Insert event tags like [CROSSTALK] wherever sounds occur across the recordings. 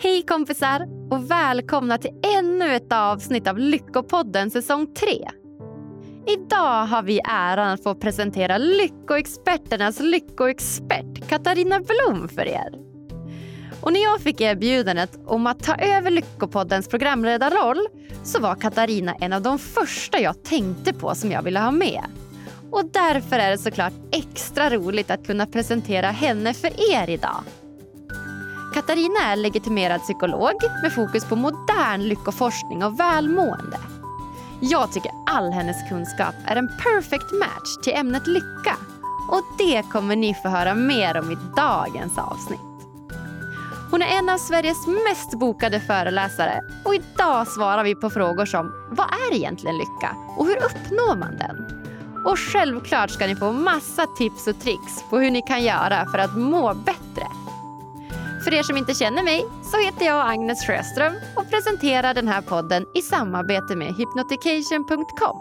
Hej kompisar och välkomna till ännu ett avsnitt av Lyckopodden säsong 3. Idag har vi äran att få presentera lyckoexperternas lyckoexpert Katarina Blom för er. Och när jag fick erbjudandet om att ta över Lyckopoddens programledarroll så var Katarina en av de första jag tänkte på som jag ville ha med. Och därför är det såklart extra roligt att kunna presentera henne för er idag. Katarina är legitimerad psykolog med fokus på modern lyckoforskning och välmående. Jag tycker all hennes kunskap är en perfect match till ämnet lycka. Och det kommer ni få höra mer om i dagens avsnitt. Hon är en av Sveriges mest bokade föreläsare och idag svarar vi på frågor som vad är egentligen lycka och hur uppnår man den? Och självklart ska ni få massa tips och tricks på hur ni kan göra för att må bättre. För er som inte känner mig så heter jag Agnes Sjöström och presenterar den här podden i samarbete med hypnotication.com.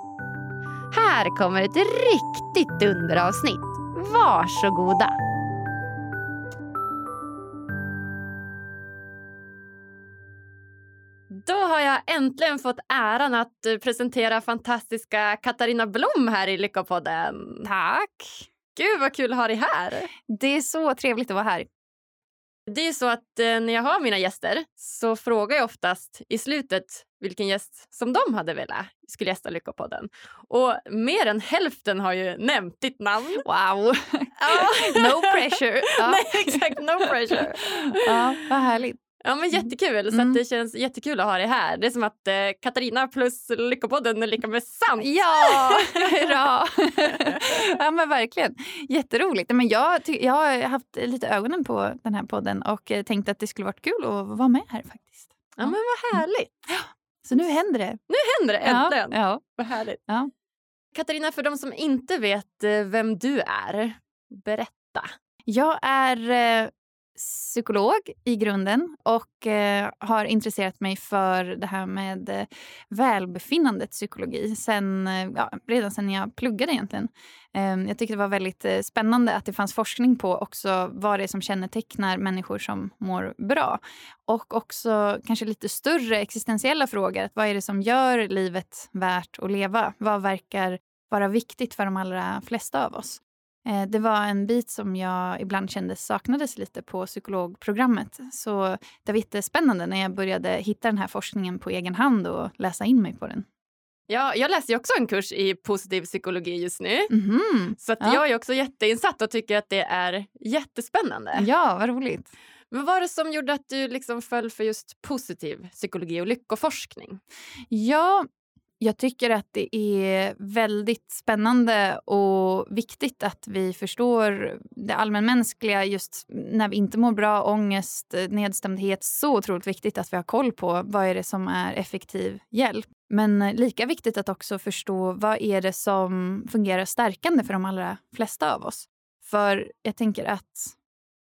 Här kommer ett riktigt dunderavsnitt. Varsågoda! Då har jag äntligen fått äran att eh, presentera fantastiska Katarina Blom här i Lyckopodden. Tack. Gud vad kul att ha dig här. Det är så trevligt att vara här. Det är så att eh, när jag har mina gäster så frågar jag oftast i slutet vilken gäst som de hade velat skulle gästa Lyckopodden. Och mer än hälften har ju nämnt ditt namn. Wow! [LAUGHS] no pressure. Ja. [LAUGHS] Nej, exakt. No pressure. ja, vad härligt. Ja, men jättekul. Så Mm. det känns jättekul att ha dig här. Det är som att eh, Katarina plus Lyckopodden är lika med sant. Ja, [LAUGHS] hurra! ja, men verkligen. Jätteroligt. Men jag, jag har haft lite ögonen på den här podden och eh, tänkt att det skulle varit kul att vara med här faktiskt. Ja, men vad härligt. Så nu händer det. Nu händer det äntligen. Ja, ja. Vad härligt. Ja. Katarina, för de som inte vet eh, vem du är, berätta. Jag är eh, psykolog i grunden och eh, har intresserat mig för det här med eh, välbefinnandets psykologi sen, eh, ja, redan sen jag pluggade egentligen. Eh, jag tyckte det var väldigt eh, spännande att det fanns forskning på också vad det är som kännetecknar människor som mår bra. Och också kanske lite större existentiella frågor. Att vad är det som gör livet värt att leva? Vad verkar vara viktigt för de allra flesta av oss? Eh, Det var en bit som jag ibland kände saknades lite på psykologprogrammet. Så det var jättespännande när jag började hitta den här forskningen på egen hand och läsa in mig på den. Ja, jag läser ju också en kurs i positiv psykologi just nu. Mhm. Så Ja. jag är också jätteinsatt och tycker att det är jättespännande. Ja, vad roligt. Men vad var det som gjorde att du liksom föll för just positiv psykologi och lyckoforskning? Ja, jag tycker att det är väldigt spännande och viktigt att vi förstår det allmänmänskliga just när vi inte mår bra, ångest, nedstämdhet. Så otroligt viktigt att vi har koll på vad är det som är effektiv hjälp. Men lika viktigt att också förstå vad är det som fungerar stärkande för de allra flesta av oss. För jag tänker att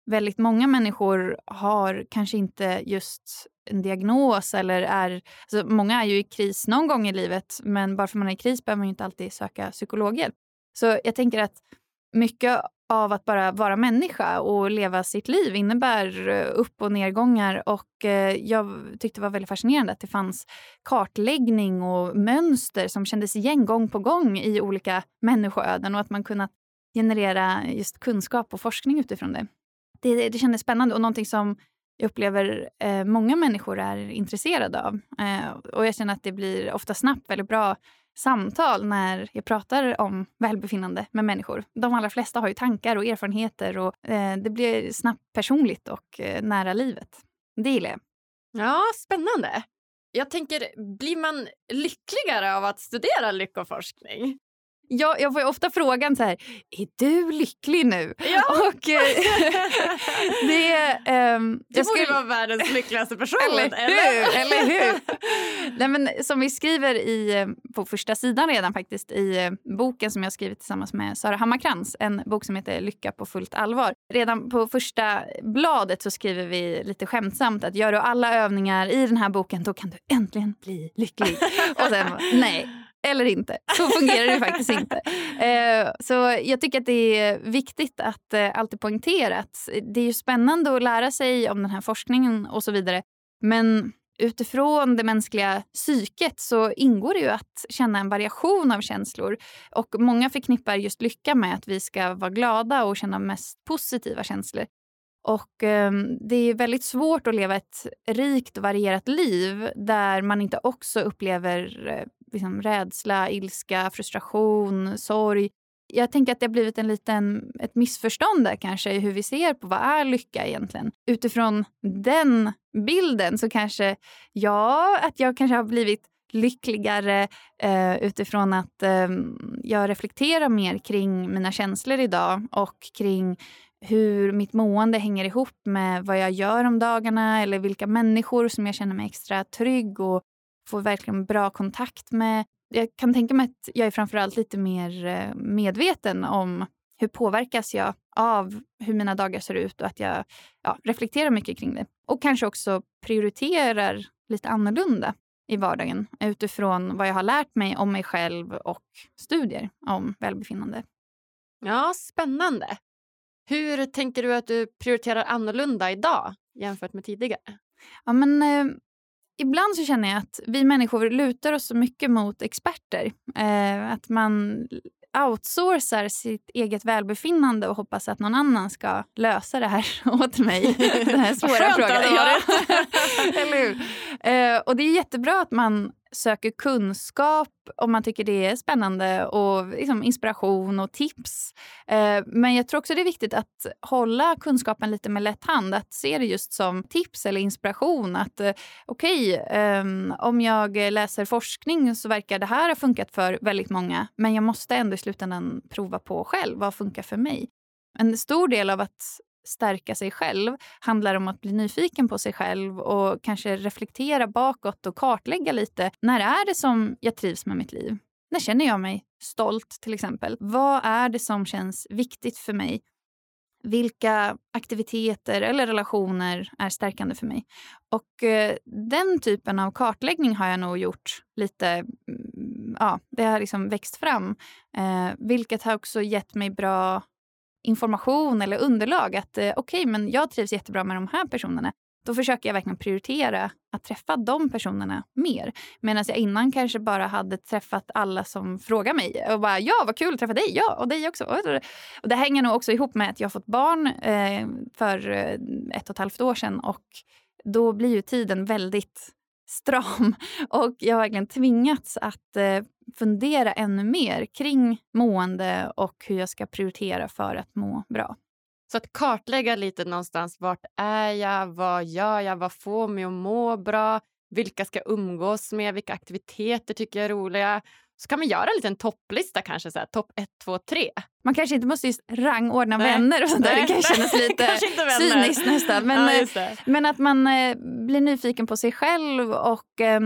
väldigt många människor har kanske inte just en diagnos eller är... Alltså många är ju i kris någon gång i livet men bara för man är i kris behöver man ju inte alltid söka psykologhjälp. Så jag tänker att mycket av att bara vara människa och leva sitt liv innebär eh, upp och nedgångar och eh, jag tyckte det var väldigt fascinerande att det fanns kartläggning och mönster som kändes igen gång på gång i olika människoöden och att man kunnat generera just kunskap och forskning utifrån det. Det, det kändes spännande och någonting som jag upplever eh, många människor är intresserade av. Eh, och jag känner att det blir ofta snabbt väldigt bra samtal när jag pratar om välbefinnande med människor. De allra flesta har ju tankar och erfarenheter och eh, det blir snabbt personligt och eh, nära livet. Det gillar jag. Ja, spännande. Jag tänker, blir man lyckligare av att studera lyckoforskning? Jag, jag får ju ofta frågan så här, är du lycklig nu? Ja. Och eh, [LAUGHS] det... ehm, Du jag borde skulle- vara världens lyckligaste person. [LAUGHS] Eller hur? Eller hur? Nej, men som vi skriver i, eh, på första sidan redan faktiskt i eh, boken som jag skrivit tillsammans med Sara Hammarkrans. En bok som heter Lycka på fullt allvar. Redan på första bladet så skriver vi lite skämtsamt att gör du alla övningar i den här boken då kan du äntligen bli lycklig. [LAUGHS] Och sen nej. Eller inte. Så fungerar det faktiskt inte. [LAUGHS] Eh, så jag tycker att det är viktigt att eh, alltid poängtera att det är ju spännande att lära sig om den här forskningen och så vidare. Men utifrån det mänskliga psyket så ingår det ju att känna en variation av känslor. Och Många förknippar just lycka med att vi ska vara glada och känna mest positiva känslor. Och eh, Det är väldigt svårt att leva ett rikt och varierat liv där man inte också upplever eh, liksom, rädsla, ilska, frustration, sorg. Jag tänker att det har blivit en liten, ett missförstånd där kanske i hur vi ser på vad är lycka egentligen. Utifrån den bilden så kanske, ja, att jag kanske har blivit lyckligare eh, utifrån att eh, jag reflekterar mer kring mina känslor idag och kring hur mitt mående hänger ihop med vad jag gör om dagarna eller vilka människor som jag känner mig extra trygg och får verkligen bra kontakt med. Jag kan tänka mig att jag är framförallt lite mer eh, medveten om hur påverkas jag av hur mina dagar ser ut och att jag ja, reflekterar mycket kring det. Och kanske också prioriterar lite annorlunda i vardagen utifrån vad jag har lärt mig om mig själv och studier om välbefinnande. Ja, spännande. Hur tänker du att du prioriterar annorlunda idag jämfört med tidigare? Ja, men, eh, ibland så känner jag att vi människor lutar oss så mycket mot experter. Eh, att man outsourcar sitt eget välbefinnande och hoppas att någon annan ska lösa det här [LAUGHS] åt mig. Den här svåra frågan. Ja. [LAUGHS] Eller hur? Eh, och det är jättebra att man söker kunskap om man tycker det är spännande och liksom inspiration och tips. Eh, men jag tror också det är viktigt att hålla kunskapen lite med lätt hand. Att se det just som tips eller inspiration. Att eh, okej, okay, om jag läser forskning så verkar det här ha funkat för väldigt många. Men jag måste ändå i slutändan prova på själv. Vad funkar för mig? En stor del av att stärka sig själv handlar om att bli nyfiken på sig själv och kanske reflektera bakåt och kartlägga lite. När är det som jag trivs med mitt liv? När känner jag mig stolt till exempel? Vad är det som känns viktigt för mig? Vilka aktiviteter eller relationer är stärkande för mig? Och eh, Den typen av kartläggning har jag nog gjort lite... Mm, ja, det har liksom växt fram. Eh, vilket har också gett mig bra information eller underlag att eh, okej, okay, men jag trivs jättebra med de här personerna. Då försöker jag verkligen prioritera att träffa de personerna mer. Medan jag innan kanske bara hade träffat alla som frågar mig. Och bara ja, vad kul att träffa dig. Ja, och dig också. Och det hänger nog också ihop med att jag har fått barn eh, för eh, ett och ett halvt år sedan. Och då blir ju tiden väldigt stram. [LAUGHS] Och jag har verkligen tvingats att eh, fundera ännu mer kring mående och hur jag ska prioritera för att må bra. Så att kartlägga lite någonstans. Vart är jag? Vad gör jag? Vad får mig att må bra? Vilka ska jag umgås med? Vilka aktiviteter tycker jag är roliga? Så kan man göra en liten topplista kanske, så här, topp 1, 2, 3. Man kanske inte måste just rangordna nej. vänner och sånt där. Det [LAUGHS] kanske känns lite cyniskt nästan. Men, ja, eh, men att man eh, blir nyfiken på sig själv och eh,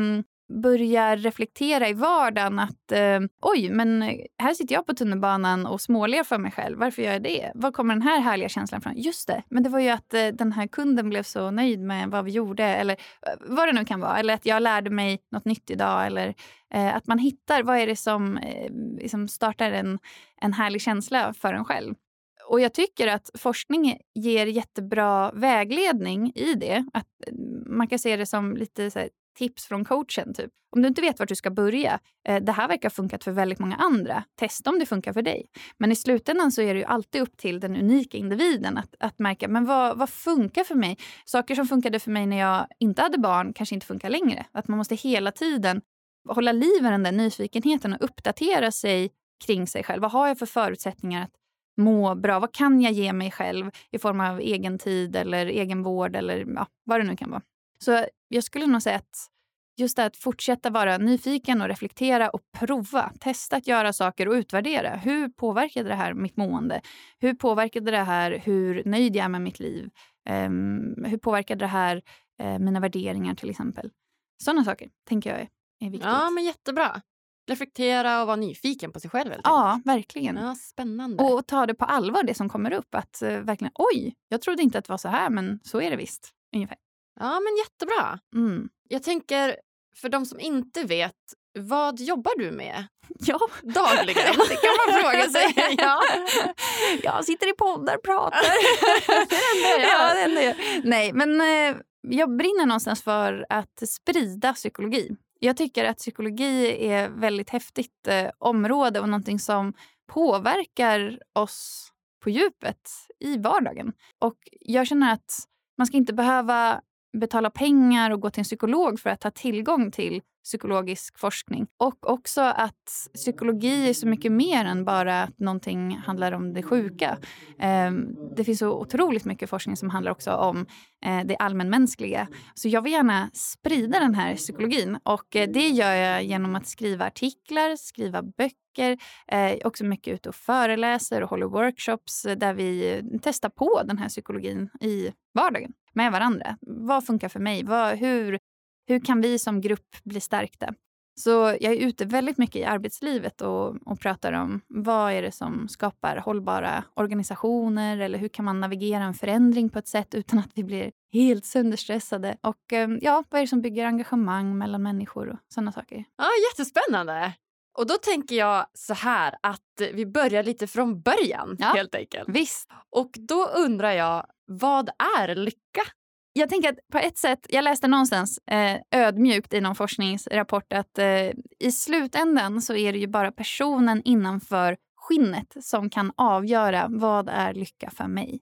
börjar reflektera i vardagen att eh, oj, men här sitter jag på tunnelbanan och småler för mig själv. Varför gör jag det? Var kommer den här härliga känslan från? Just det, men det var ju att eh, den här kunden blev så nöjd med vad vi gjorde eller eh, vad det nu kan vara. Eller att jag lärde mig något nytt idag. Eller eh, att man hittar vad är det som eh, liksom startar en, en härlig känsla för en själv. Och jag tycker att forskning ger jättebra vägledning i det. Att eh, man kan se det som lite så här, tips från coachen. Typ. Om du inte vet vart du ska börja, eh, det här verkar ha funkat för väldigt många andra. Testa om det funkar för dig. Men i slutändan så är det ju alltid upp till den unika individen att, att märka men vad, vad funkar för mig. Saker som funkade för mig när jag inte hade barn kanske inte funkar längre. Att man måste hela tiden hålla liv i den där nyfikenheten och uppdatera sig kring sig själv. Vad har jag för förutsättningar att må bra? Vad kan jag ge mig själv i form av egen tid eller egen vård eller ja, vad det nu kan vara. Så jag skulle nog säga att just det att fortsätta vara nyfiken och reflektera och prova. Testa att göra saker och utvärdera. Hur påverkade det här mitt mående? Hur påverkade det här hur nöjd jag är med mitt liv? Um, hur påverkade det här uh, mina värderingar till exempel? Sådana saker tänker jag är, är viktigt. Ja, men jättebra. Reflektera och vara nyfiken på sig själv. Ja, verkligen. Ja, spännande. Och ta det på allvar, det som kommer upp. Att uh, verkligen, oj, jag trodde inte att det var så här, men så är det visst. Ungefär. Ja, men jättebra. Mm. Jag tänker, för de som inte vet, vad jobbar du med [LAUGHS] ja. dagligen? det kan man fråga sig. [LAUGHS] ja. Jag sitter i poddar och pratar. [LAUGHS] det är det enda jag ja, det enda jag. Nej, men eh, jag brinner någonstans för att sprida psykologi. Jag tycker att psykologi är väldigt häftigt eh, område och någonting som påverkar oss på djupet i vardagen. Och jag känner att man ska inte behöva betala pengar och gå till en psykolog för att ha tillgång till psykologisk forskning. Och också att psykologi är så mycket mer än bara att någonting handlar om det sjuka. Ehm, det finns så otroligt mycket forskning som handlar också om eh, det allmänmänskliga. Så jag vill gärna sprida den här psykologin och eh, det gör jag genom att skriva artiklar, skriva böcker, eh, också mycket ute och föreläser och håller workshops eh, där vi eh, testar på den här psykologin i vardagen med varandra. Vad funkar för mig? Vad, hur hur kan vi som grupp bli stärkta? Så jag är ute väldigt mycket i arbetslivet och, och pratar om vad är det som skapar hållbara organisationer eller hur kan man navigera en förändring på ett sätt utan att vi blir helt sönderstressade. Och eh, ja, vad är det som bygger engagemang mellan människor och sådana saker. Ja, Jättespännande! Och då tänker jag så här att vi börjar lite från början ja, helt enkelt. Visst. Och då undrar jag, vad är lycka? jag tänker att på ett sätt, jag läste någonstans eh, ödmjukt i någon forskningsrapport att eh, i slutändan så är det ju bara personen innanför skinnet som kan avgöra vad är lycka för mig.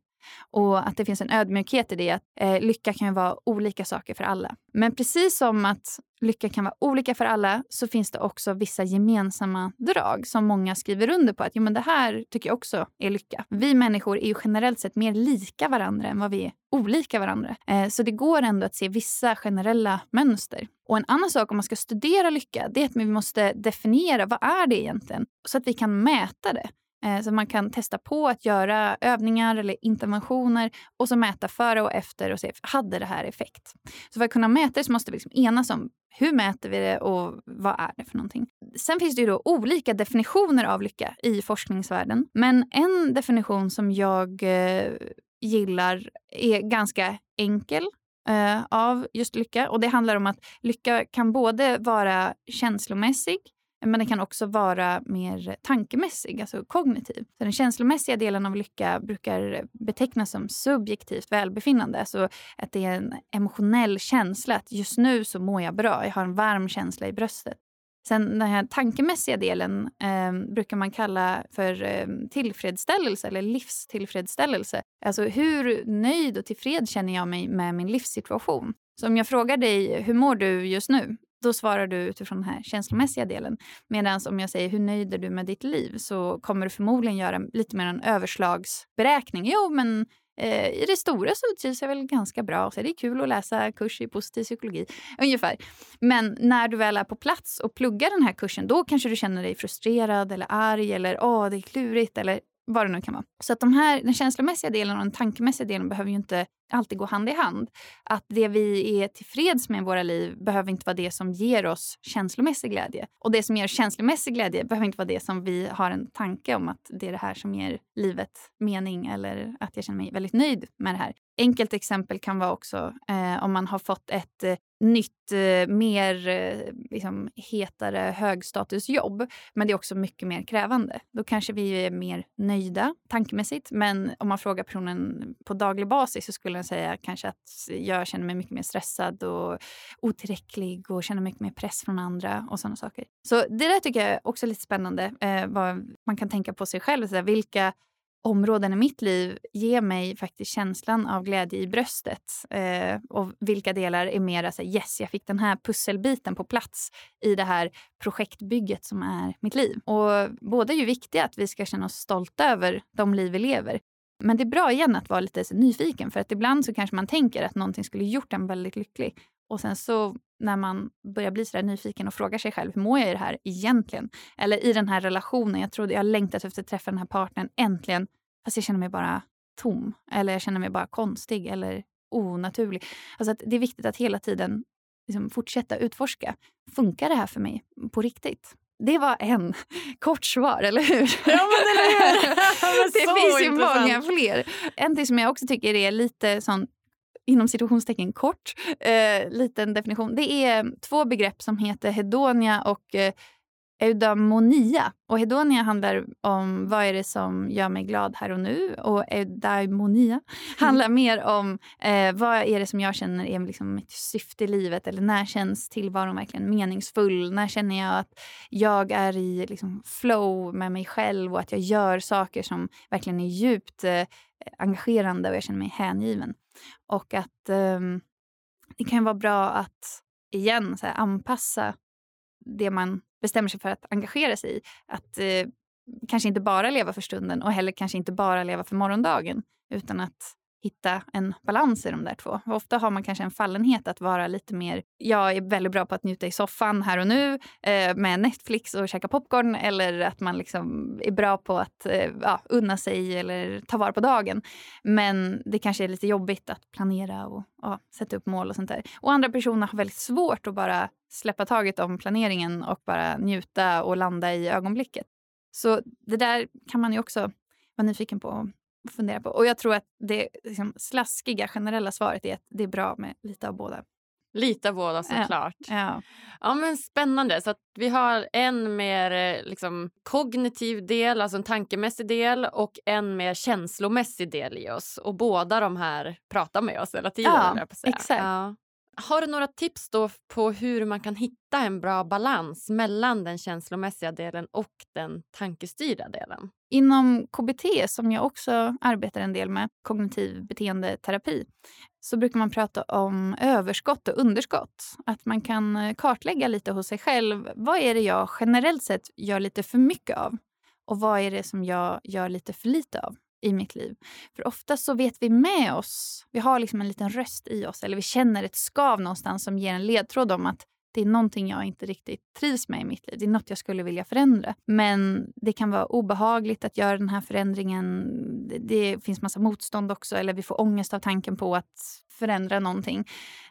Och att det finns en ödmjukhet i det. Att eh, lycka kan vara olika saker för alla. Men precis som att lycka kan vara olika för alla så finns det också vissa gemensamma drag som många skriver under på. att jo, men Det här tycker jag också är lycka. Vi människor är ju generellt sett mer lika varandra än vad vi är olika varandra. Eh, så det går ändå att se vissa generella mönster. Och En annan sak om man ska studera lycka det är att vi måste definiera vad är det egentligen så att vi kan mäta det. Eh, så man kan testa på att göra övningar eller interventioner och så mäta före och efter och se, hade det här effekt? Så för att kunna mäta det så måste vi liksom enas om hur mäter vi det och vad är det för någonting? Sen finns det ju då olika definitioner av lycka i forskningsvärlden. Men en definition som jag eh, gillar är ganska enkel eh, av just lycka. Och Det handlar om att lycka kan både vara känslomässig men den kan också vara mer tankemässig, alltså kognitiv. Så den känslomässiga delen av lycka brukar betecknas som subjektivt välbefinnande. Så att det är en emotionell känsla, att just nu så mår jag bra, jag har en varm känsla i bröstet. Sen den här tankemässiga delen eh, brukar man kalla för eh, tillfredsställelse eller livstillfredsställelse. Alltså hur nöjd och tillfreds känner jag mig med min livssituation? Så om jag frågar dig, hur mår du just nu? Då svarar du utifrån den här känslomässiga delen. Medan om jag säger hur nöjd är du med ditt liv så kommer du förmodligen göra lite mer en överslagsberäkning. Jo, men eh, i det stora så trivs jag väl ganska bra. Så det är kul att läsa kurs i positiv psykologi. Ungefär. Men när du väl är på plats och pluggar den här kursen då kanske du känner dig frustrerad eller arg eller åh, det är klurigt eller vad det nu kan vara. Så att de här, den känslomässiga delen och den tankemässiga delen behöver ju inte alltid gå hand i hand. Att det vi är tillfreds med i våra liv behöver inte vara det som ger oss känslomässig glädje. Och det som ger känslomässig glädje behöver inte vara det som vi har en tanke om att det är det här som ger livet mening eller att jag känner mig väldigt nöjd med det här. Enkelt exempel kan vara också eh, om man har fått ett eh, nytt, eh, mer eh, liksom, hetare högstatusjobb. Men det är också mycket mer krävande. Då kanske vi är mer nöjda tankemässigt. Men om man frågar personen på daglig basis så skulle den säga kanske att jag känner mig mycket mer stressad och otillräcklig och känner mycket mer press från andra och sådana saker. Så det där tycker jag också är lite spännande. Eh, vad man kan tänka på sig själv. Så där, vilka områden i mitt liv ger mig faktiskt känslan av glädje i bröstet. Eh, och vilka delar är mer så yes, jag fick den här pusselbiten på plats i det här projektbygget som är mitt liv. Och båda är ju viktiga, att vi ska känna oss stolta över de liv vi lever. Men det är bra igen att vara lite nyfiken för att ibland så kanske man tänker att någonting skulle gjort en väldigt lycklig. Och sen så när man börjar bli så nyfiken och frågar sig själv hur mår jag i det här egentligen? Eller i den här relationen. Jag trodde jag längtat efter att träffa den här partnern äntligen. Fast jag känner mig bara tom. Eller jag känner mig bara konstig eller onaturlig. Alltså att det är viktigt att hela tiden liksom fortsätta utforska. Funkar det här för mig på riktigt? Det var en [LAUGHS] kort svar, eller hur? Ja, men eller hur? [LAUGHS] det finns ju många fler. En till som jag också tycker är lite sån inom situationstecken kort, eh, liten definition. Det är två begrepp som heter hedonia och eh, eudaimonia. Och hedonia handlar om vad är det som gör mig glad här och nu. Och eudaimonia handlar mer om eh, vad är det som jag känner är liksom mitt syfte i livet. Eller när känns tillvaron verkligen meningsfull? När känner jag att jag är i liksom, flow med mig själv och att jag gör saker som verkligen är djupt eh, engagerande och jag känner mig hängiven. Och att eh, det kan vara bra att igen så här, anpassa det man bestämmer sig för att engagera sig i. Att eh, kanske inte bara leva för stunden och heller kanske inte bara leva för morgondagen utan att hitta en balans i de där två. Ofta har man kanske en fallenhet att vara lite mer... Jag är väldigt bra på att njuta i soffan här och nu eh, med Netflix och käka popcorn eller att man liksom är bra på att eh, ja, unna sig eller ta vara på dagen. Men det kanske är lite jobbigt att planera och ja, sätta upp mål och sånt där. Och andra personer har väldigt svårt att bara släppa taget om planeringen och bara njuta och landa i ögonblicket. Så det där kan man ju också vara nyfiken på fundera på. Och jag tror att det liksom, slaskiga generella svaret är att det är bra med lite av båda. Lite av båda såklart. Ja. Ja. ja men spännande. Så att vi har en mer eh, liksom, kognitiv del, alltså en tankemässig del och en mer känslomässig del i oss. Och båda de här pratar med oss hela tiden. Ja, exakt. Ja. Har du några tips då på hur man kan hitta en bra balans mellan den känslomässiga delen och den tankestyrda delen? Inom KBT, som jag också arbetar en del med, kognitiv beteendeterapi, så brukar man prata om överskott och underskott. Att man kan eh, kartlägga lite hos sig själv. Vad är det jag generellt sett gör lite för mycket av? Och vad är det som jag gör lite för lite av? I mitt liv. För ofta så vet vi med oss, vi har liksom en liten röst i oss eller vi känner ett skav någonstans som ger en ledtråd om att det är någonting jag inte riktigt trivs med i mitt liv. Det är något jag skulle vilja förändra. Men det kan vara obehagligt att göra den här förändringen. Det finns massa motstånd också eller vi får ångest av tanken på att förändra någonting.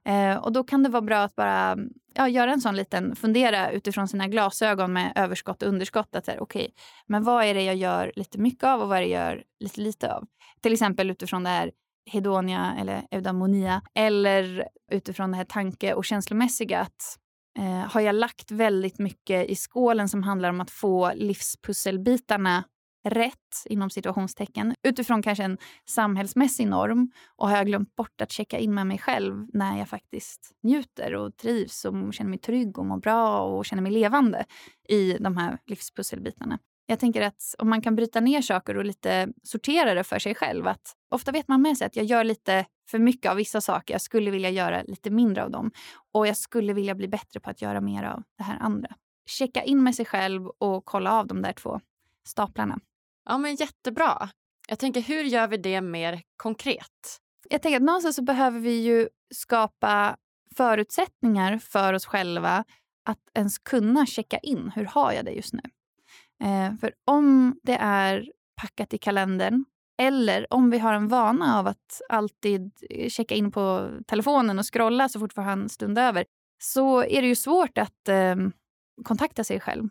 Eh, och då kan det vara bra att bara ja, göra en sån liten, fundera utifrån sina glasögon med överskott och underskott. Att här, okay, men vad är det jag gör lite mycket av och vad är det jag gör lite lite av? Till exempel utifrån det här hedonia eller eudamonia eller utifrån det här tanke och känslomässiga. Att, eh, har jag lagt väldigt mycket i skålen som handlar om att få livspusselbitarna rätt inom situationstecken utifrån kanske en samhällsmässig norm och har jag glömt bort att checka in med mig själv när jag faktiskt njuter och trivs och känner mig trygg och mår bra och känner mig levande i de här livspusselbitarna. Jag tänker att om man kan bryta ner saker och lite sortera det för sig själv. att Ofta vet man med sig att jag gör lite för mycket av vissa saker. Jag skulle vilja göra lite mindre av dem. Och jag skulle vilja bli bättre på att göra mer av det här andra. Checka in med sig själv och kolla av de där två staplarna. Ja, men Jättebra. Jag tänker, hur gör vi det mer konkret? Jag tänker att någonstans så behöver vi ju skapa förutsättningar för oss själva att ens kunna checka in. Hur har jag det just nu? Eh, för om det är packat i kalendern eller om vi har en vana av att alltid eh, checka in på telefonen och scrolla så fort vi har en stund över så är det ju svårt att eh, kontakta sig själv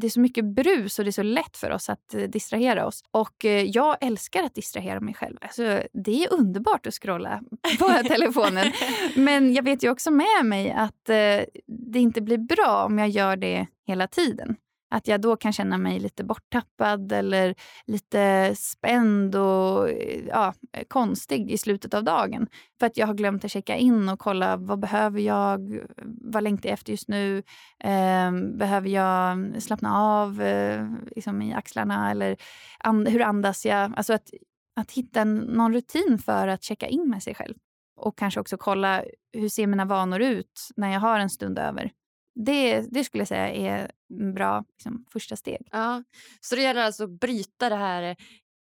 det är så mycket brus och det är så lätt för oss att eh, distrahera oss. Och eh, jag älskar att distrahera mig själv. Alltså, det är underbart att scrolla [LAUGHS] på telefonen. Men jag vet ju också med mig att eh, det inte blir bra om jag gör det hela tiden. Att jag då kan känna mig lite borttappad eller lite spänd och ja, konstig i slutet av dagen. För att jag har glömt att checka in och kolla vad behöver jag? Vad längtar jag efter just nu? Eh, behöver jag slappna av eh, liksom i axlarna? Eller and, hur andas jag? Alltså att, att hitta en, någon rutin för att checka in med sig själv. Och kanske också kolla hur ser mina vanor ut när jag har en stund över. Det, det skulle jag säga är bra liksom, första steg. Ja. Så det gäller alltså att bryta det här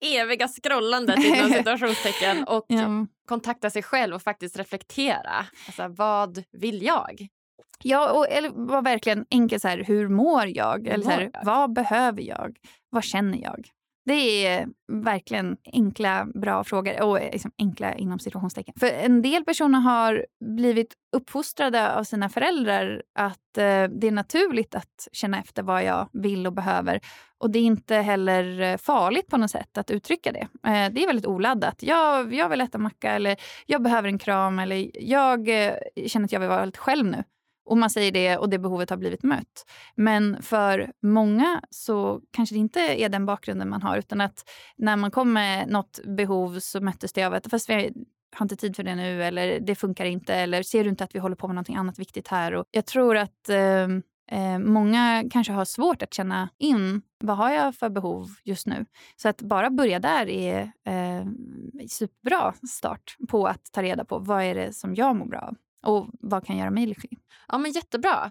eviga scrollandet inom [LAUGHS] situationstecken och ja. kontakta sig själv och faktiskt reflektera. Alltså, vad vill jag? Ja, och, eller var verkligen enkelt så här, hur mår jag? Eller så här, vad behöver jag? Vad känner jag? Det är eh, verkligen enkla, bra frågor. Och eh, liksom enkla inom situationstecken. För en del personer har blivit uppfostrade av sina föräldrar att eh, det är naturligt att känna efter vad jag vill och behöver. Och det är inte heller eh, farligt på något sätt att uttrycka det. Eh, det är väldigt oladdat. Jag, jag vill äta macka eller jag behöver en kram eller jag eh, känner att jag vill vara lite själv nu och man säger det och det behovet har blivit mött. Men för många så kanske det inte är den bakgrunden man har utan att när man kom med något behov så möttes det av att fast vi har inte tid för det nu eller det funkar inte eller ser du inte att vi håller på med något annat viktigt här? Och jag tror att eh, eh, många kanske har svårt att känna in vad har jag för behov just nu. Så att bara börja där är eh, superbra start på att ta reda på vad är det som jag mår bra av och vad kan göra mig lycklig. Ja, men Jättebra.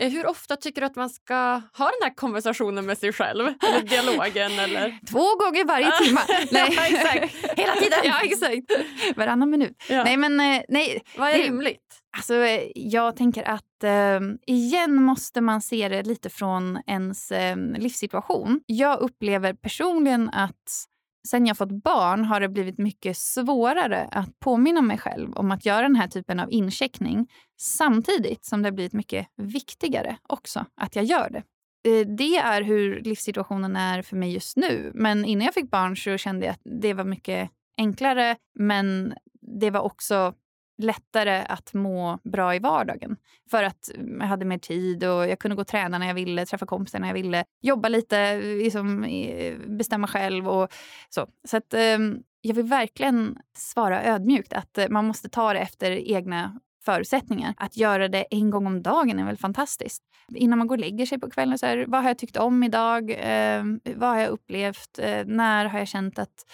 Eh, hur ofta tycker du att man ska ha den här konversationen med sig själv? [LAUGHS] Eller dialogen? Eller? Två gånger varje timme. [LAUGHS] nej. ja, exakt. Hela tiden. ja, exakt. Varannan minut. Ja. Nej, men eh, nej. Vad är rimligt? Alltså, jag tänker att eh, igen måste man se det lite från ens eh, livssituation. Jag upplever personligen att sen jag fått barn har det blivit mycket svårare att påminna mig själv om att göra den här typen av incheckning samtidigt som det har blivit mycket viktigare också att jag gör det. Eh, det är hur livssituationen är för mig just nu. Men innan jag fick barn så kände jag att det var mycket enklare men det var också lättare att må bra i vardagen. För att mm, jag hade mer tid och jag kunde gå och träna när jag ville, träffa kompisar när jag ville, jobba lite, liksom, bestämma själv och så. Så att, ehm, jag vill verkligen svara ödmjukt att eh, man måste ta det efter egna förutsättningar. Att göra det en gång om dagen är väl fantastiskt. Innan man går och lägger sig på kvällen, så här, vad har jag tyckt om idag? Eh, vad har jag upplevt? Eh, när har jag känt att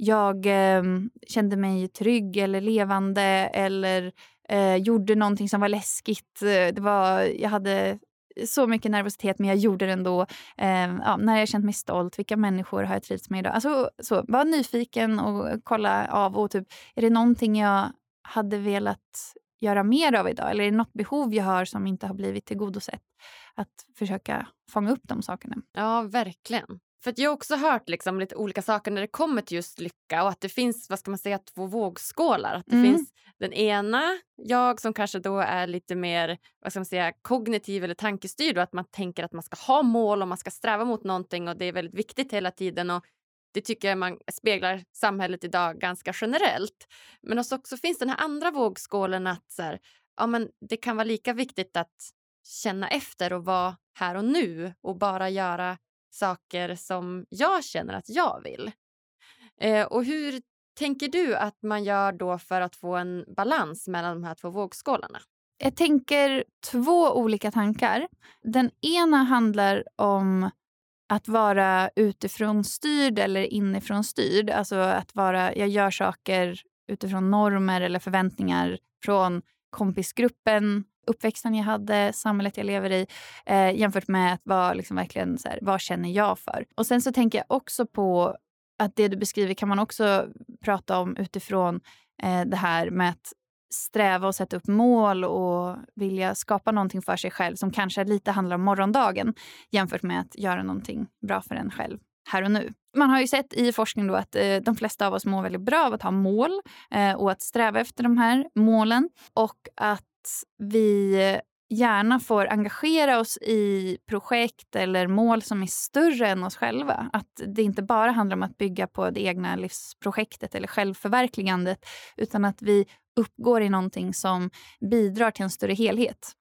jag eh, kände mig trygg eller levande eller eh, gjorde någonting som var läskigt. Eh, det var, jag hade så mycket nervositet, men jag gjorde det ändå. Eh, ja, när jag känt mig stolt, vilka människor har jag trivts med idag? Alltså, så, var nyfiken och kolla av. Och typ, är det någonting jag hade velat göra mer av idag? Eller är det något behov jag har som inte har blivit tillgodosett? Att försöka fånga upp de sakerna. Ja, verkligen. För jag har också hört liksom lite olika saker när det kommer till just lycka och att det finns vad ska man säga, två vågskålar. Att det mm. finns den ena, jag som kanske då är lite mer vad ska man säga, kognitiv eller tankestyrd och att man tänker att man ska ha mål och man ska sträva mot någonting och det är väldigt viktigt hela tiden. Och det tycker jag man speglar samhället idag ganska generellt. Men också finns den här andra vågskålen att så här, ja, men det kan vara lika viktigt att känna efter och vara här och nu och bara göra saker som jag känner att jag vill. Eh, och hur tänker du att man gör då för att få en balans mellan de här två vågskålarna? Jag tänker två olika tankar. Den ena handlar om att vara utifrån styrd eller inifrån styrd. Alltså att vara, jag gör saker utifrån normer eller förväntningar från kompisgruppen uppväxten jag hade, samhället jag lever i eh, jämfört med att vara liksom verkligen så här, vad känner jag för? Och sen så tänker jag också på att det du beskriver kan man också prata om utifrån eh, det här med att sträva och sätta upp mål och vilja skapa någonting för sig själv som kanske lite handlar om morgondagen jämfört med att göra någonting bra för en själv här och nu. Man har ju sett i forskning då att eh, de flesta av oss mår väldigt bra av att ha mål eh, och att sträva efter de här målen och att att vi gärna får engagera oss i projekt eller mål som är större än oss själva. Att det inte bara handlar om att bygga på det egna livsprojektet eller självförverkligandet utan att vi uppgår i någonting som bidrar till en större helhet.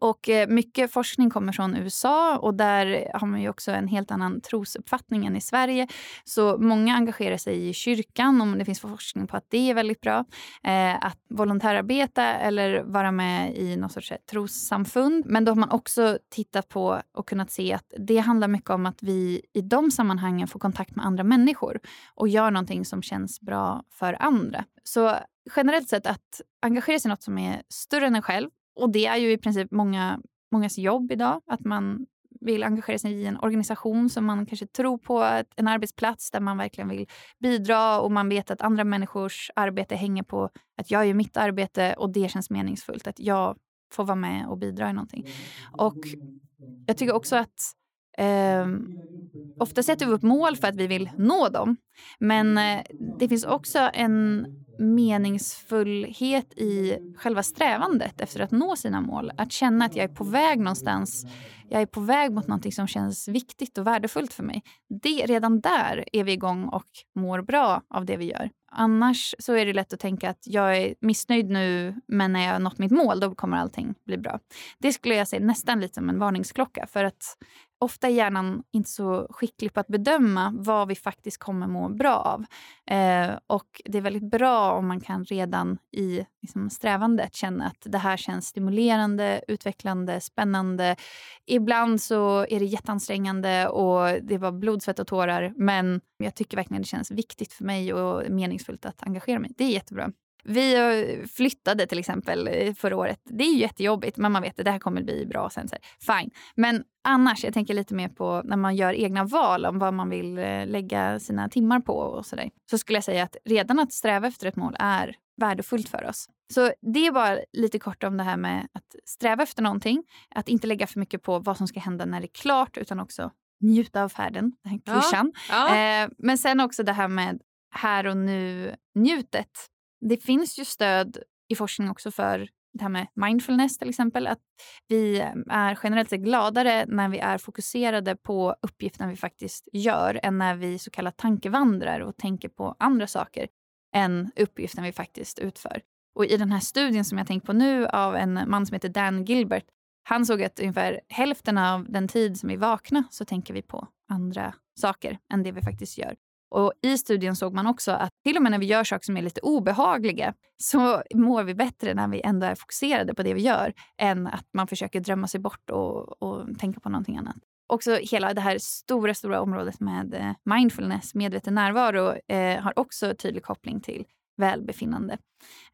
Och eh, mycket forskning kommer från USA och där har man ju också en helt annan trosuppfattning än i Sverige. Så många engagerar sig i kyrkan och det finns forskning på att det är väldigt bra. Eh, att volontärarbeta eller vara med i något sorts eh, trossamfund. Men då har man också tittat på och kunnat se att det handlar mycket om att vi i de sammanhangen får kontakt med andra människor och gör någonting som känns bra för andra. Så generellt sett att engagera sig i något som är större än en själv och det är ju i princip många, mångas jobb idag. Att man vill engagera sig i en organisation som man kanske tror på, en arbetsplats där man verkligen vill bidra och man vet att andra människors arbete hänger på att jag gör mitt arbete och det känns meningsfullt. Att jag får vara med och bidra i någonting. Och jag tycker också att eh, ofta sätter vi upp mål för att vi vill nå dem. Men eh, det finns också en meningsfullhet i själva strävandet efter att nå sina mål. Att känna att jag är på väg någonstans. Jag är på väg mot nåt som känns viktigt och värdefullt för mig. Det, redan där är vi igång och mår bra av det vi gör. Annars så är det lätt att tänka att jag är missnöjd nu men när jag har nått mitt mål då kommer allting bli bra. Det skulle jag säga nästan lite som en varningsklocka. För att ofta är hjärnan inte så skicklig på att bedöma vad vi faktiskt kommer må bra av. Eh, och det är väldigt bra om man kan redan i liksom, strävandet känna att det här känns stimulerande, utvecklande, spännande. Ibland så är det jätteansträngande och det var blod, svett och tårar men jag tycker verkligen det känns viktigt för mig och meningsfullt att engagera mig. Det är jättebra. Vi flyttade till exempel eh, förra året. Det är jättejobbigt, men man vet att det här kommer bli bra sen. Så fine. Men annars, jag tänker lite mer på när man gör egna val om vad man vill eh, lägga sina timmar på och så där. Så skulle jag säga att redan att sträva efter ett mål är värdefullt för oss. Så det är bara lite kort om det här med att sträva efter någonting. Att inte lägga för mycket på vad som ska hända när det är klart utan också njuta av färden, den här klyschan. Ja, ja. Eh, men sen också det här med här och nu-njutet det finns ju stöd i forskning också för det här med mindfulness till exempel. Att vi eh, är generellt sett gladare när vi är fokuserade på uppgiften vi faktiskt gör än när vi så kallat tankevandrar och tänker på andra saker än uppgiften vi faktiskt utför. Och I den här studien som jag tänker på nu av en man som heter Dan Gilbert han såg att ungefär hälften av den tid som vi vaknar så tänker vi på andra saker än det vi faktiskt gör. Och I studien såg man också att till och med när vi gör saker som är lite obehagliga så mår vi bättre när vi ändå är fokuserade på det vi gör än att man försöker drömma sig bort och, och tänka på någonting annat. Också hela det här stora, stora området med eh, mindfulness, medveten närvaro, eh, har också tydlig koppling till välbefinnande.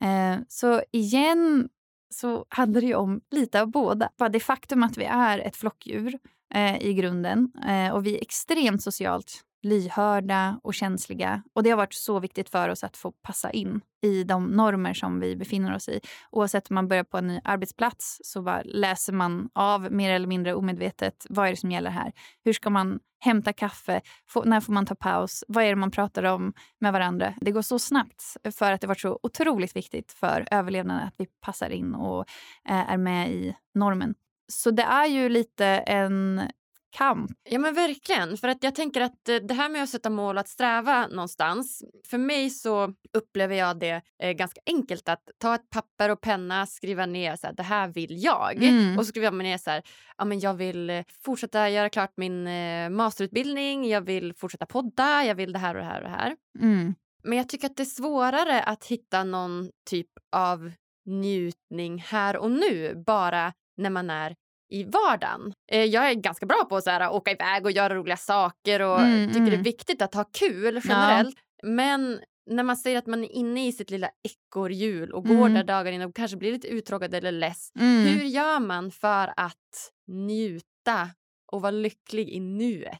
Eh, så igen så handlar det ju om lite av båda. Bara det faktum att vi är ett flockdjur eh, i grunden eh, och vi är extremt socialt lyhörda och känsliga. Och Det har varit så viktigt för oss att få passa in i de normer som vi befinner oss i. Oavsett om man börjar på en ny arbetsplats så läser man av mer eller mindre omedvetet vad är det som gäller här. Hur ska man hämta kaffe? Få, när får man ta paus? Vad är det man pratar om med varandra? Det går så snabbt för att det varit så otroligt viktigt för överlevnaden att vi passar in och eh, är med i normen. Så det är ju lite en kamp. Ja men verkligen. För att jag tänker att eh, det här med att sätta mål att sträva någonstans. För mig så upplever jag det eh, ganska enkelt att ta ett papper och penna, skriva ner så här, det här vill jag. Mm. Och så skriver jag ner så här, ja men jag vill eh, fortsätta göra klart min eh, masterutbildning, jag vill fortsätta podda, jag vill det här och det här och det här. Mm. Men jag tycker att det är svårare att hitta någon typ av njutning här och nu bara när man är i vardagen. Eh, jag är ganska bra på att åka iväg och göra roliga saker och mm, tycker mm. det är mm. viktigt att ha kul generellt. Ja. Men när man säger att man är inne i sitt lilla ekorrhjul och mm. går där dagar in och kanske blir lite uttråkad eller less. Mm. Hur gör man för att njuta och vara lycklig i nuet?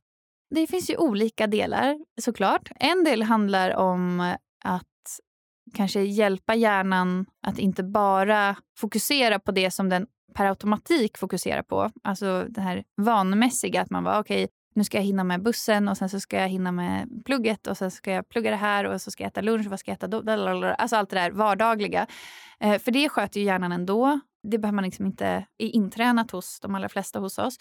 Det finns ju olika delar såklart. En del handlar om att kanske hjälpa hjärnan att inte bara fokusera på det som den per automatik fokuserar på. Alltså det här vanmässiga, att man var okej, okay, nu ska jag hinna med bussen och sen så ska jag hinna med plugget och sen ska jag plugga det här och så ska jag äta lunch och vad ska jag äta då? Alltså allt det där vardagliga. Eh, för det sköter ju hjärnan ändå. Det behöver man liksom inte är intränat hos de allra flesta hos oss.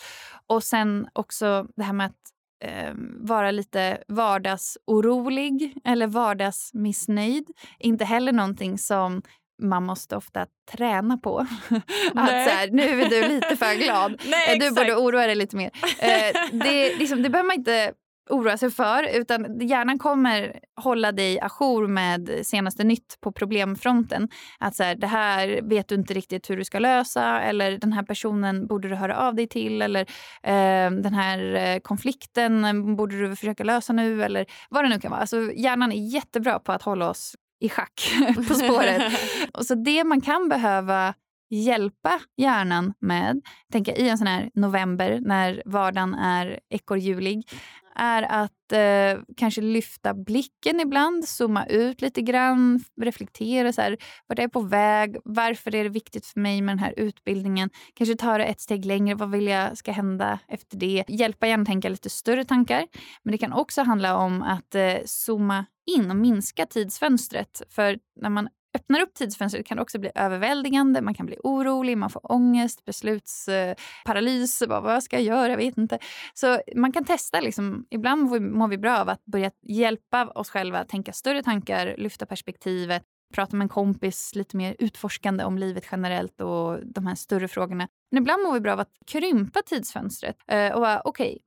Och sen också det här med att eh, vara lite vardagsorolig eller vardagsmissnöjd. Inte heller någonting som man måste ofta träna på. [LAUGHS] att så här, nu är du lite för glad. [LAUGHS] Nej, du borde oroa dig lite mer. Eh, det, liksom, det behöver man inte oroa sig för. Utan hjärnan kommer hålla dig ajour med senaste nytt på problemfronten. Att så här, det här vet du inte riktigt hur du ska lösa eller den här personen borde du höra av dig till eller eh, den här eh, konflikten borde du försöka lösa nu eller vad det nu kan vara. Alltså, hjärnan är jättebra på att hålla oss i schack [LAUGHS] på spåret. [LAUGHS] och så det man kan behöva hjälpa hjärnan med, tänka i en sån här november när vardagen är ekorrhjulig, är att eh, kanske lyfta blicken ibland, zooma ut lite grann, reflektera. Så här, vart är jag på väg? Varför är det viktigt för mig med den här utbildningen? Kanske ta det ett steg längre. Vad vill jag ska hända efter det? Hjälpa gärna tänka lite större tankar. Men det kan också handla om att eh, zooma in och minska tidsfönstret. För när man öppnar upp tidsfönstret kan det också bli överväldigande. Man kan bli orolig, man får ångest, beslutsparalys. Eh, vad ska jag göra? Jag vet inte. Så man kan testa. Liksom. Ibland mår vi bra av att börja hjälpa oss själva att tänka större tankar, lyfta perspektivet prata med en kompis lite mer utforskande om livet generellt och de här större frågorna. Men ibland mår vi bra av att krympa tidsfönstret eh, och vara okej, okay,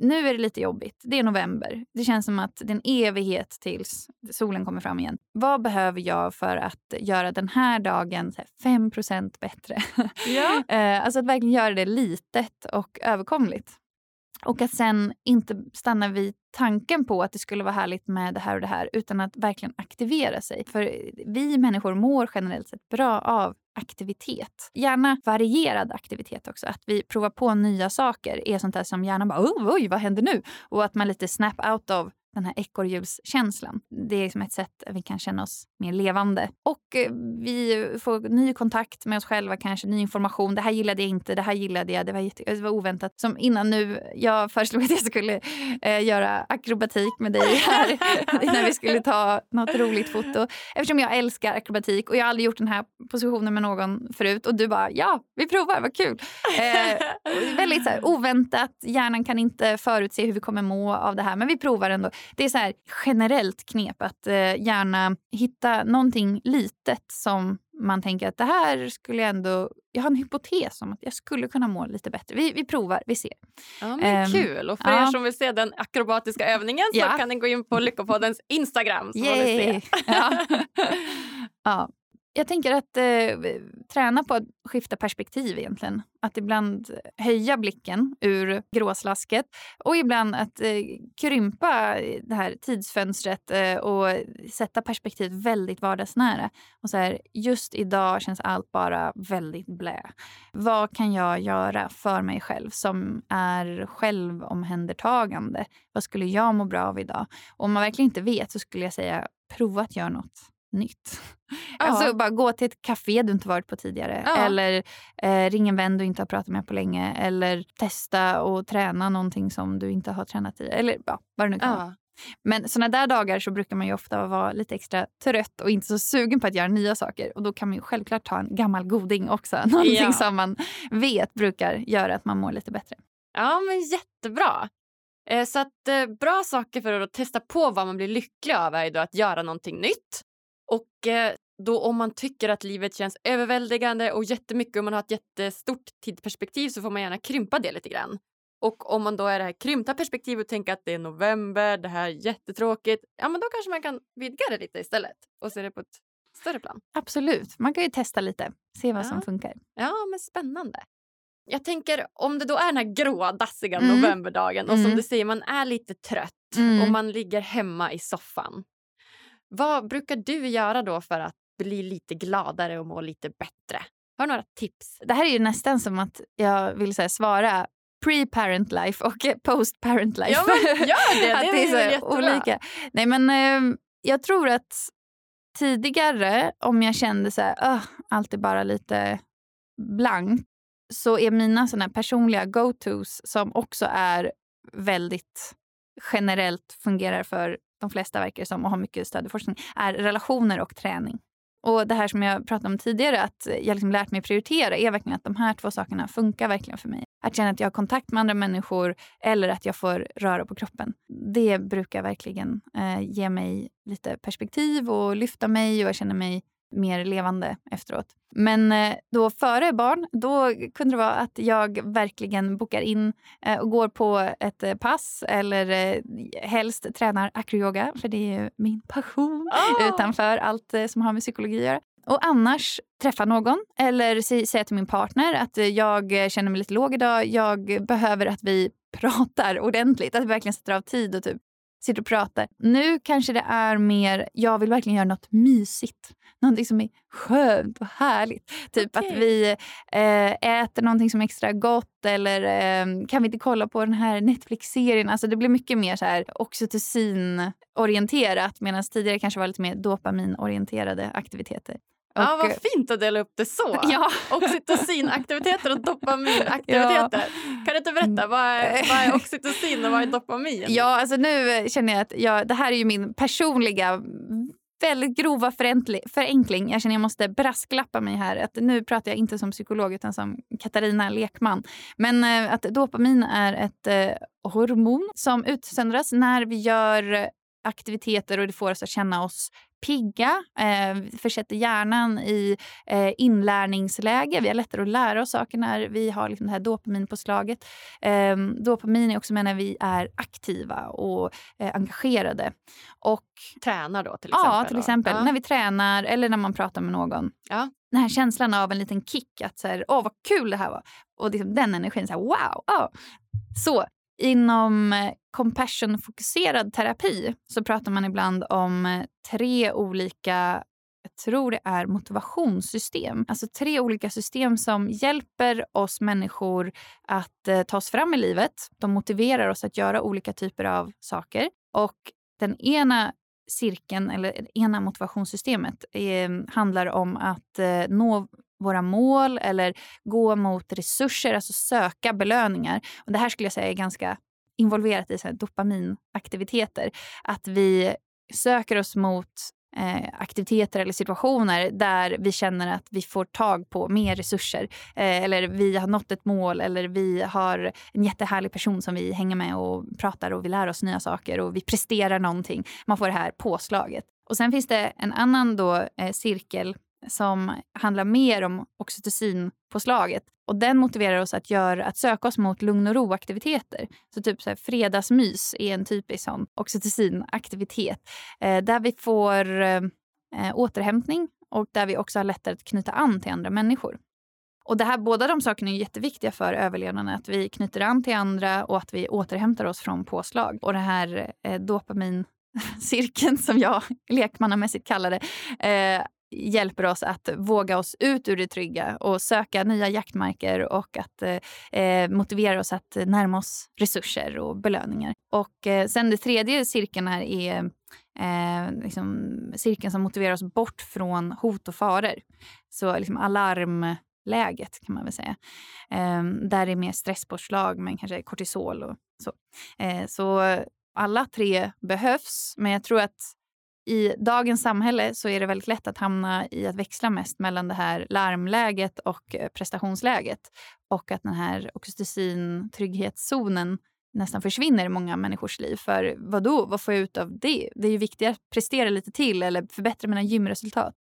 nu är det lite jobbigt. Det är november. Det känns som att det är en evighet tills solen kommer fram igen. Vad behöver jag för att göra den här dagen 5% bättre? Ja. [LAUGHS] Eh, alltså att verkligen göra det litet och överkomligt. Och att sen inte stanna vid tanken på att det skulle vara härligt med det här och det här utan att verkligen aktivera sig. För vi människor mår generellt sett bra av aktivitet. Gärna varierad aktivitet också. Att vi provar på nya saker är sånt där som hjärnan bara oj, oj, vad händer nu? Och att man lite snap out of den här ekorrhjulskänslan. Det är liksom ett sätt att vi kan känna oss mer levande. Och eh, vi får ny kontakt med oss själva, kanske ny information. Det här gillade jag inte, det här gillade jag, det var, jätte, det var oväntat. Som innan nu, jag föreslog att jag skulle eh, göra akrobatik med dig här [LAUGHS] när vi skulle ta något roligt foto. Eftersom jag älskar akrobatik och jag har aldrig gjort den här positionen med någon förut. Och du bara, ja, vi provar, vad kul. Eh, väldigt så här, oväntat, hjärnan kan inte förutse hur vi kommer må av det här, men vi provar ändå. Det är så här generellt knep att eh, gärna hitta någonting litet som man tänker att det här skulle jag ändå... Jag har en hypotes om att jag skulle kunna må lite bättre. Vi, vi provar, vi ser. Ja, men um, kul! Och för ja. er som vill se den akrobatiska övningen så ja. kan ni gå in på Lyckopoddens Instagram. Så Yay. Ja. [LAUGHS] ja. Jag tänker att eh, träna på att skifta perspektiv egentligen. Att ibland höja blicken ur gråslasket och ibland att eh, krympa det här tidsfönstret eh, och sätta perspektivet väldigt vardagsnära. Och så här, just idag känns allt bara väldigt blä. Vad kan jag göra för mig själv som är självomhändertagande? Vad skulle jag må bra av idag? Och om man verkligen inte vet så skulle jag säga prova att göra något nytt. Ja. Alltså bara gå till ett café du inte varit på tidigare. Ja. Eller eh, ring en vän du inte har pratat med på länge. Eller testa och träna någonting som du inte har tränat i. Eller ja, vad det nu kan ja. vara. Men såna där dagar så brukar man ju ofta vara lite extra trött och inte så sugen på att göra nya saker. Och då kan man ju självklart ta en gammal goding också. [LAUGHS] Någonting ja. som man vet brukar göra att man mår lite bättre. Ja, men jättebra. Eh, så att eh, bra saker för att testa på vad man blir lycklig av är då att göra någonting nytt. Och eh, då om man tycker att livet känns överväldigande och jättemycket och man har ett jättestort tidsperspektiv så får man gärna krympa det lite grann. Och om man då är det här krympta perspektivet och tänker att det är november, det här är jättetråkigt, ja men då kanske man kan vidga det lite istället och se det på ett större plan. Absolut, man kan ju testa lite, se vad ja. som funkar. Ja, men spännande. Jag tänker om det då är den här gråa, dassiga mm. novemberdagen och mm. som du säger, man är lite trött mm. och man ligger hemma i soffan. Vad brukar du göra då för att bli lite gladare och må lite bättre? Har du några tips? Det här är ju nästan som att jag vill här, svara pre-parent life och [LAUGHS] post-parent life. Ja, men gör det! [LAUGHS] det, är, det är så olika. Nej, men, eh, jag tror att tidigare, om jag kände så här, uh, allt är bara lite blankt så är mina såna personliga go-tos som också är väldigt generellt fungerar för de flesta verkar som och har mycket stöd i forskning, är relationer och träning. Och det här som jag pratade om tidigare, att jag liksom lärt mig prioritera, är verkligen att de här två sakerna funkar verkligen för mig. Att känna att jag har kontakt med andra människor eller att jag får röra på kroppen. Det brukar verkligen eh, ge mig lite perspektiv och lyfta mig och jag känner mig mer levande efteråt. Men eh, då före barn, då kunde det vara att jag verkligen bokar in eh, och går på ett eh, pass eller helst tränar acroyoga, för det är min passion oh! utanför allt som har med psykologi att göra. Och annars träffa någon eller säga till min partner att jag känner mig lite låg idag. Jag behöver att vi [LAUGHS] pratar ordentligt, att vi verkligen sätter av tid och typ sitter och pratar. Nu kanske det är mer, jag vill verkligen göra något mysigt. Någonting som är skönt och härligt. Typ okay. att vi eh, äter någonting som är extra gott eller eh, kan vi inte kolla på den här Netflix-serien? Alltså det blir mycket mer så här oxytocin-orienterat medan tidigare kanske var lite mer dopaminorienterade aktiviteter. Och, ja, vad fint att dela upp det så. [LAUGHS] Ja. Oxytocinaktiviteter och dopaminaktiviteter. [LAUGHS] Ja. Kan du inte berätta, vad är, vad är [LAUGHS] oxytocin och vad är dopamin? Ja, alltså nu känner jag att jag, det här är ju min personliga väldigt grova förenkling. Jag känner jag måste brasklappa mig här. Att nu pratar jag inte som psykolog utan som Katarina Lekman. Men eh, att dopamin är ett eh, hormon som utsöndras när vi gör aktiviteter och det får oss att känna oss pigga, eh, försätter hjärnan i eh, inlärningsläge. Vi har lättare att lära oss saker när vi har liksom det här dopaminpåslaget. Eh, dopamin är också med när vi är aktiva och eh, engagerade. Och, tränar då till exempel? Ja, till exempel. Ja. När vi tränar eller när man pratar med någon. Ja. Den här känslan av en liten kick, att så här, åh vad kul det här var. Och liksom den energin, så här, wow! Oh. Så Inom eh, compassion-fokuserad terapi så pratar man ibland om eh, tre olika jag tror det är motivationssystem. Alltså tre olika system som hjälper oss människor att eh, ta oss fram i livet. De motiverar oss att göra olika typer av saker. Och den ena cirkeln, eller det ena motivationssystemet, eh, handlar om att eh, nå våra mål eller gå mot resurser, alltså söka belöningar. Och det här skulle jag säga är ganska involverat i så dopaminaktiviteter. Att vi söker oss mot eh, aktiviteter eller situationer där vi känner att vi får tag på mer resurser. Eh, eller vi har nått ett mål eller vi har en jättehärlig person som vi hänger med och pratar och vi lär oss nya saker och vi presterar någonting. Man får det här påslaget. Och sen finns det en annan då, eh, cirkel som handlar mer om oxytocinpåslaget. Och den motiverar oss att, göra, att söka oss mot lugn och ro-aktiviteter. Så typ så här, fredagsmys är en typisk sån oxytocinaktivitet. Eh, där vi får eh, eh, återhämtning och där vi också har lättare att knyta an till andra människor. Och det här, båda de sakerna är jätteviktiga för överlevnaden. Att vi knyter an till andra och att vi återhämtar oss från påslag. Och det här eh, dopamincirkeln som jag lekmannamässigt kallar det, eh, hjälper oss att våga oss ut ur det trygga och söka nya jaktmarker och att eh, motivera oss att närma oss resurser och belöningar. Och eh, sen det tredje cirkeln här är eh, liksom, cirkeln som motiverar oss bort från hot och faror. Så liksom alarmläget kan man väl säga. Eh, där det är mer stresspåslag men kanske kortisol och så. Eh, så alla tre behövs, men jag tror att i dagens samhälle så är det väldigt lätt att hamna i att växla mest mellan det här larmläget och eh, prestationsläget. Och att den här oxytocin-trygghetszonen nästan försvinner i många människors liv. För vad då? Vad får jag ut av det? Det är ju viktigare att prestera lite till eller förbättra mina gymresultat.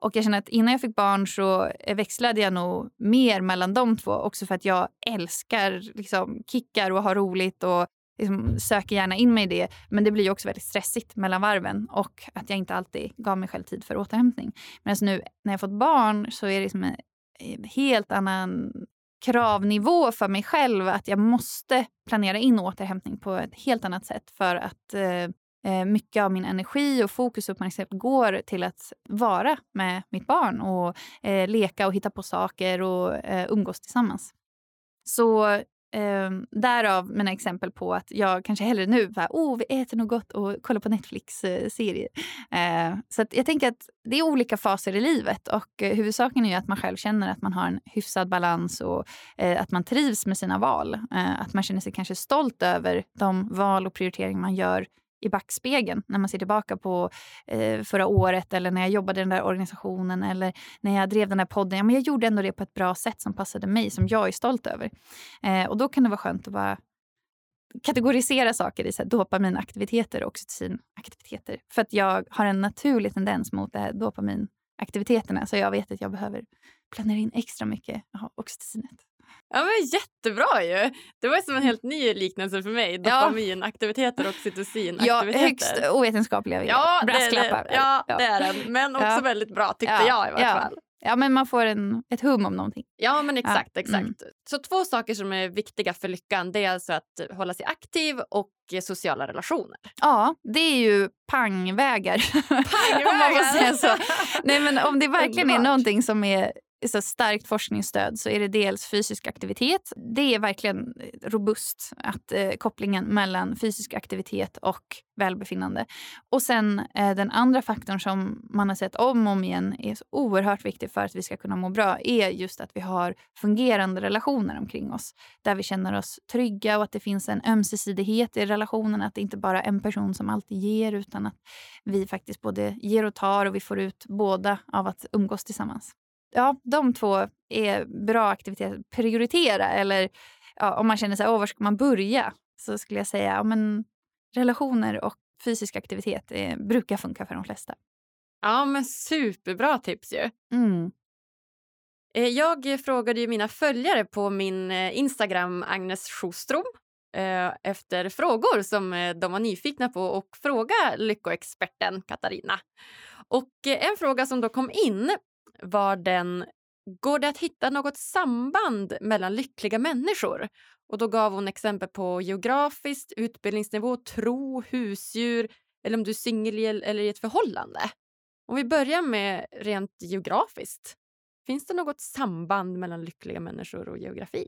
Och jag känner att innan jag fick barn så eh, växlade jag nog mer mellan de två. Också för att jag älskar liksom, kickar och har roligt och liksom söker gärna in mig i det. Men det blir också väldigt stressigt mellan varven och att jag inte alltid gav mig själv tid för återhämtning. Men nu när jag fått barn så är det liksom en helt annan kravnivå för mig själv att jag måste planera in återhämtning på ett helt annat sätt för att eh, eh mycket av min energi och fokus och uppmärksamhet går till att vara med mitt barn och eh, leka och hitta på saker och eh, umgås tillsammans. Så Eh, därav mina exempel på att jag kanske hellre nu bara, oh, vi äter något gott och kollar på Netflix-serier. Eh, ehm, så jag tänker att det är olika faser i livet och eh, huvudsaken är att man själv känner att man har en hyfsad balans och eh, att man trivs med sina val. Eh, att man känner sig kanske stolt över de val och prioriteringar man gör i backspegeln när man ser tillbaka på eh, förra året eller när jag jobbade i den där organisationen eller när jag drev den där podden. Ja, men jag gjorde ändå det på ett bra sätt som passade mig, som jag är stolt över. Eh, och då kan det vara skönt att bara kategorisera saker i så här, dopaminaktiviteter och oxytocinaktiviteter. För att jag har en naturlig tendens mot det här dopaminaktiviteterna. Så jag vet att jag behöver planera in extra mycket oxytocinet. Ja, men jättebra ju! Det var som en helt ny liknelse för mig. Dopaminaktiviteter och oxytocinaktiviteter. Ja, högst ovetenskapliga ja, brasklappar. Det, ja, ja, det är den. Men också ja. väldigt bra tyckte ja, jag i varje fall. Ja, men man får en, ett hum om någonting. Ja, men exakt. exakt. Mm. Så två saker som är viktiga för lyckan det är alltså att hålla sig aktiv och sociala relationer. Ja, det är ju pangvägar. [LAUGHS] Pangvägar! Nej, men om det verkligen är någonting som är så starkt forskningsstöd så är det dels fysisk aktivitet. Det är verkligen eh, robust, att eh, kopplingen mellan fysisk aktivitet och välbefinnande. Och sen eh, den andra faktorn som man har sett om och om igen är så oerhört viktig för att vi ska kunna må bra är just att vi har fungerande relationer omkring oss. Där vi känner oss trygga och att det finns en ömsesidighet i relationen. Att det inte bara är en person som alltid ger utan att vi faktiskt både ger och tar och vi får ut båda av att umgås tillsammans ja, de två är bra aktiviteter att prioritera. Eller ja, om man känner sig, var ska man börja? Så skulle jag säga, ja, men relationer och fysisk aktivitet är, brukar funka för de flesta. Ja, men superbra tips ju. Mm. Eh, jag frågade ju mina följare på min eh, Instagram, Agnes Sjostrom eh, efter frågor som de var nyfikna på och fråga lyckoexperten Katarina. Och en fråga som då kom in var den Går det att hitta något samband mellan lyckliga människor? Och Då gav hon exempel på geografiskt, utbildningsnivå, tro, husdjur eller om du är singel eller i ett förhållande. Om vi börjar med rent geografiskt. Finns det något samband mellan lyckliga människor och geografi?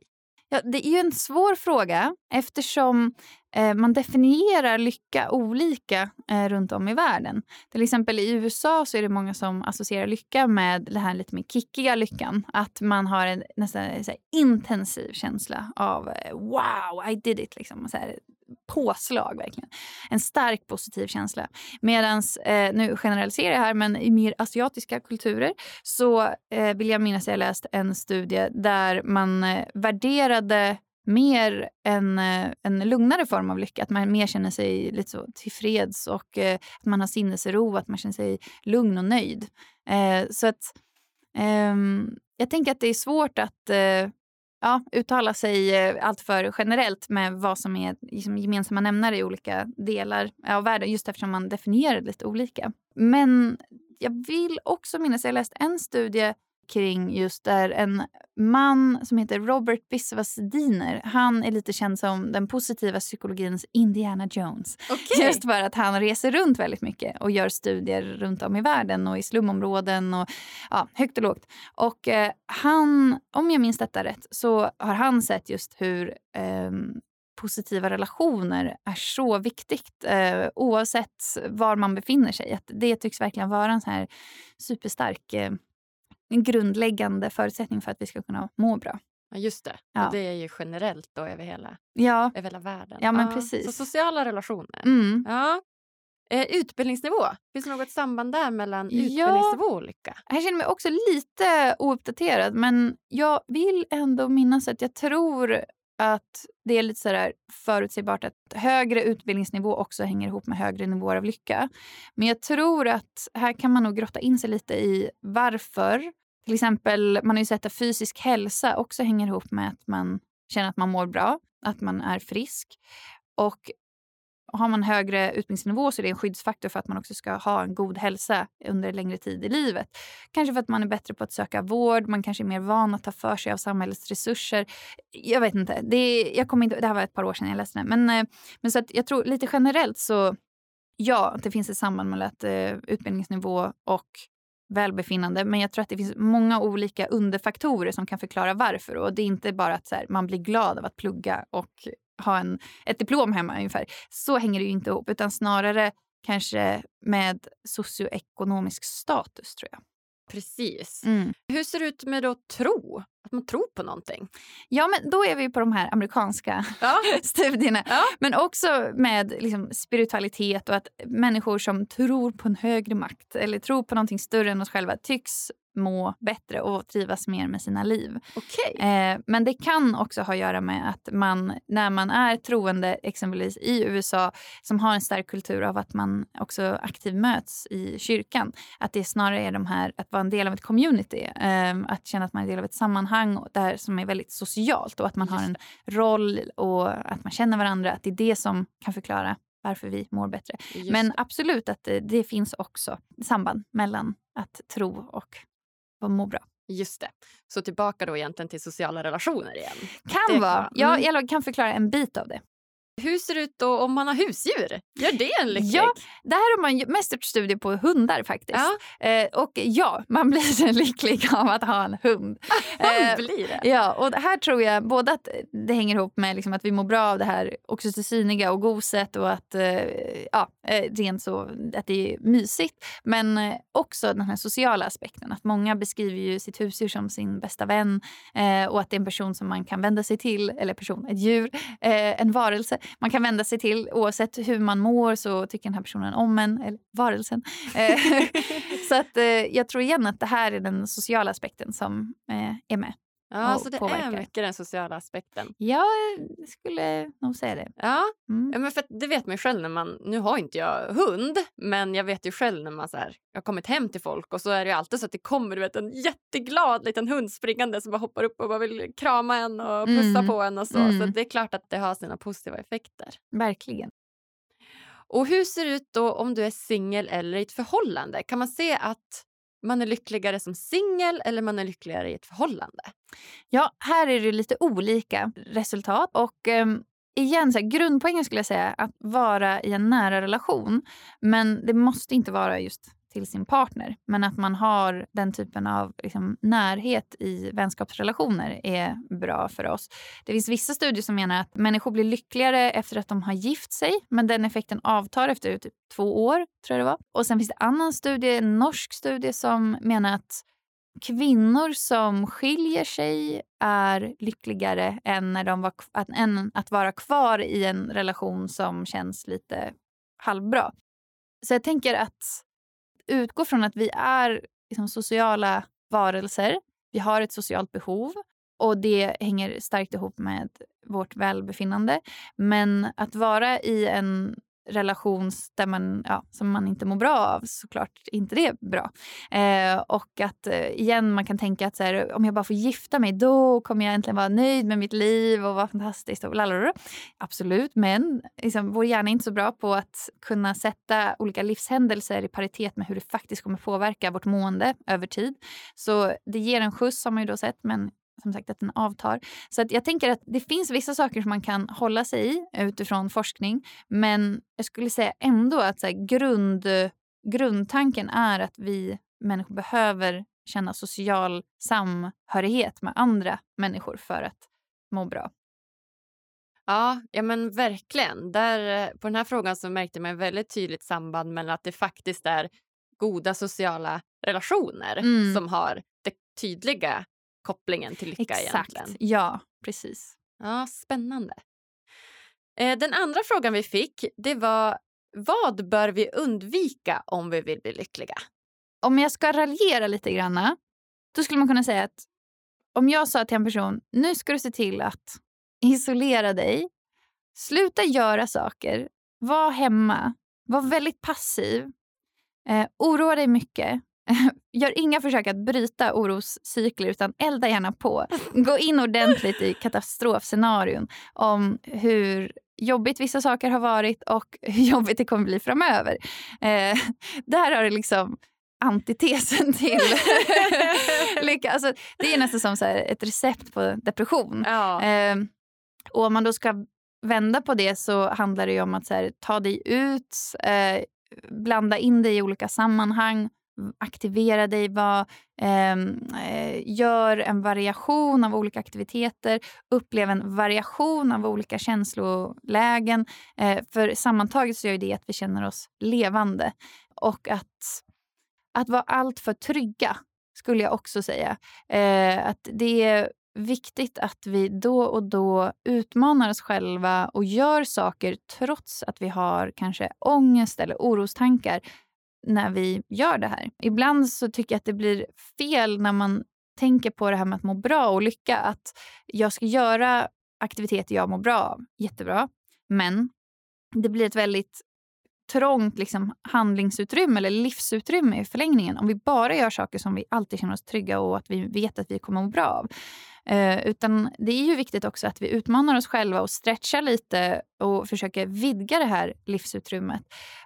Ja, det är ju en svår fråga eftersom eh, man definierar lycka olika eh, runt om i världen. Till exempel i USA så är det många som associerar lycka med den här lite mer kickiga lyckan. Att man har en nästan eh, här, intensiv känsla av eh, wow, I did it. Liksom, så här, påslag verkligen. En stark positiv känsla. Medan, eh, nu generaliserar jag här, men i mer asiatiska kulturer så eh, vill jag minnas att jag läst en studie där man eh, värderade mer en, eh, en lugnare form av lycka. Att man mer känner sig lite så tillfreds och eh, att man har sinnesro, att man känner sig lugn och nöjd. Eh, så att eh, jag tänker att det är svårt att eh, ja, uttala sig eh, alltför generellt med vad som är liksom, gemensamma nämnare i olika delar av världen just eftersom man definierar det lite olika. Men jag vill också minnas, jag läst en studie kring just där en man som heter Robert Biswas Diner. Han är lite känd som den positiva psykologins Indiana Jones. Okay. [LAUGHS] Just för att han reser runt väldigt mycket och gör studier runt om i världen och i slumområden och ja, högt och lågt. Och eh, han, om jag minns detta rätt, så har han sett just hur eh, positiva relationer är så viktigt eh, oavsett var man befinner sig. Att det tycks verkligen vara en så här superstark eh, en grundläggande förutsättning för att vi ska kunna må bra. Ja, just det. Ja. Och det är ju generellt då över hela, ja. över hela världen. Ja, men ja. precis. Så sociala relationer. Mm. Ja. Eh, utbildningsnivå. Finns det något samband där mellan utbildningsnivå och lycka? Jag känner mig också lite ouppdaterad men jag vill ändå minnas att jag tror att det är lite så förutsägbart att högre utbildningsnivå också hänger ihop med högre nivåer av lycka. Men jag tror att här kan man nog grotta in sig lite i varför. Till exempel, man har ju sett att fysisk hälsa också hänger ihop med att man känner att man mår bra, att man är frisk. Och har man högre utbildningsnivå så är det en skyddsfaktor för att man också ska ha en god hälsa under längre tid i livet. Kanske för att man är bättre på att söka vård, man kanske är mer van att ta för sig av samhällets resurser. Jag vet inte. Det, jag kommer inte det här var ett par år sedan jag läste det. Men, eh, men så att jag tror lite generellt så ja, det finns ett samband mellan att, uh, utbildningsnivå och välbefinnande. Men jag tror att det finns många olika underfaktorer som kan förklara varför. Och Det är inte bara att här, man blir glad av att plugga och ha en, ett diplom hemma ungefär. Så hänger det ju inte ihop, utan snarare kanske med socioekonomisk status tror jag. Precis. Mm. Hur ser det ut med då tro? Att man tror på någonting? Ja, men då är vi på de här amerikanska ja. [LAUGHS] studierna. Ja. Men också med liksom, spiritualitet och att människor som tror på en högre makt eller tror på någonting större än oss själva tycks må bättre och trivas mer med sina liv. Okay. Eh, men det kan också ha att göra med att man när man är troende exempelvis i USA som har en stark kultur av att man också aktivt möts i kyrkan. Att det snarare är de här att vara en del av ett community. Eh, att känna att man är del av ett sammanhang där som är väldigt socialt och att man har en roll och att man känner varandra. Att det är det som kan förklara varför vi mår bättre. Men absolut att det, det finns också samband mellan att tro och må bra. Just det. Så tillbaka då egentligen till sociala relationer igen. Kan vara. Ja, mm. jag kan förklara en bit av det. Hur ser det ut då om man har husdjur? Gör det en lycklig? Ja, det här har man mest gjort studier på hundar faktiskt. Ja. Eh, och ja, man blir lycklig [LAUGHS] av att ha en hund. [LAUGHS] eh, blir det? Ja, och här tror jag både att det hänger ihop med liksom att vi mår bra av det här oxytociniga och goset och att, eh, ja, eh, rent så, att det är mysigt. Men eh, också den här sociala aspekten. Att många beskriver ju sitt husdjur som sin bästa vän eh, och att det är en person som man kan vända sig till, eller person, ett djur, en varelse man kan vända sig till. Oavsett hur man mår så tycker den här personen om en, eller varelsen. [LAUGHS] Eh, [LAUGHS] så att, eh, jag tror igen att det här är den sociala aspekten som eh, är med. Ja, så det påverkar. är mycket den sociala aspekten. Jag skulle nog säga det. Ja, mm. ja men för det vet man ju själv när man... Nu har inte jag hund, men jag vet ju själv när man så här, jag har kommit hem till folk och så är det alltid så att det kommer du vet, en jätteglad liten hund springande som bara hoppar upp och bara vill krama en och pussa mm. på en och så. Mm. Så det är klart att det har sina positiva effekter. Verkligen. Och hur ser det ut då om du är singel eller i ett förhållande? Kan man se att man är lyckligare som singel eller man är lyckligare i ett förhållande? Ja, här är det lite olika resultat. Och eh, igen, så här, grundpoängen skulle jag säga att vara i en nära relation. Men det måste inte vara just till sin partner. Men att man har den typen av liksom, närhet i vänskapsrelationer är bra för oss. Det finns vissa studier som menar att människor blir lyckligare efter att de har gift sig men den effekten avtar efter typ två år. tror jag det var. Och Sen finns det annan studie, en norsk studie som menar att kvinnor som skiljer sig är lyckligare än, när de var, att, än att vara kvar i en relation som känns lite halvbra. Så jag tänker att utgå från att vi är liksom, sociala varelser. Vi har ett socialt behov och det hänger starkt ihop med vårt välbefinnande. Men att vara i en relation där man, ja, som man inte mår bra av, såklart inte det är bra. Eh, och att eh, igen, man kan tänka att så här, om jag bara får gifta mig då kommer jag äntligen vara nöjd med mitt liv och vara fantastiskt. Och lalala. Absolut, men liksom, vår hjärna är inte så bra på att kunna sätta olika livshändelser i paritet med hur det faktiskt kommer påverka vårt mående över tid. Så det ger en skjuts har man ju då sett, men som sagt att den avtar. Så att jag tänker att det finns vissa saker som man kan hålla sig i utifrån forskning. Men jag skulle säga ändå att så här, grund, grundtanken är att vi människor behöver känna social samhörighet med andra människor för att må bra. Ja, ja men verkligen. Där, på den här frågan så märkte man ett väldigt tydligt samband mellan att det faktiskt är goda sociala relationer mm. som har det tydliga kopplingen till lycka Exakt. egentligen. Ja, precis. Ja, spännande. Eh, den andra frågan vi fick det var vad bör vi undvika om vi vill bli lyckliga? Om jag ska raljera lite grann, då skulle man kunna säga att om jag sa till en person nu ska du se till att isolera dig, sluta göra saker, var hemma, var väldigt passiv, eh, oroa dig mycket, [LAUGHS] Gör inga försök att bryta oroscykler utan elda gärna på. Gå in ordentligt i katastrofscenarion om hur jobbigt vissa saker har varit och [LAUGHS] hur jobbigt det kommer bli framöver. Eh, [LAUGHS] där har du liksom antitesen till lycka. Alltså, det är nästan som så ett recept på depression. Ja. Eh, och om man då ska vända på det så handlar det om att här, ta dig ut, eh, blanda in dig i olika sammanhang aktivera dig, var, ehm, eh, gör en variation av olika aktiviteter, upplev en variation av olika känslolägen. Eh, för sammantaget så gör det att vi känner oss levande. Och att, att vara alltför trygga, skulle jag också säga. Eh, att det är viktigt att vi då och då utmanar oss själva och gör saker trots att vi har kanske ångest eller orostankar när vi gör det här. Ibland så tycker jag att det blir fel när man tänker på det här med att må bra och lycka. Att jag ska göra aktiviteter jag mår bra av. Jättebra. Men det blir ett väldigt trångt liksom, handlingsutrymme eller livsutrymme i förlängningen om vi bara gör saker som vi alltid känner oss trygga och att vi vet att vi kommer må bra av. Eh, utan det är ju viktigt också att vi utmanar oss själva och stretchar lite och försöker vidga det här livsutrymmet.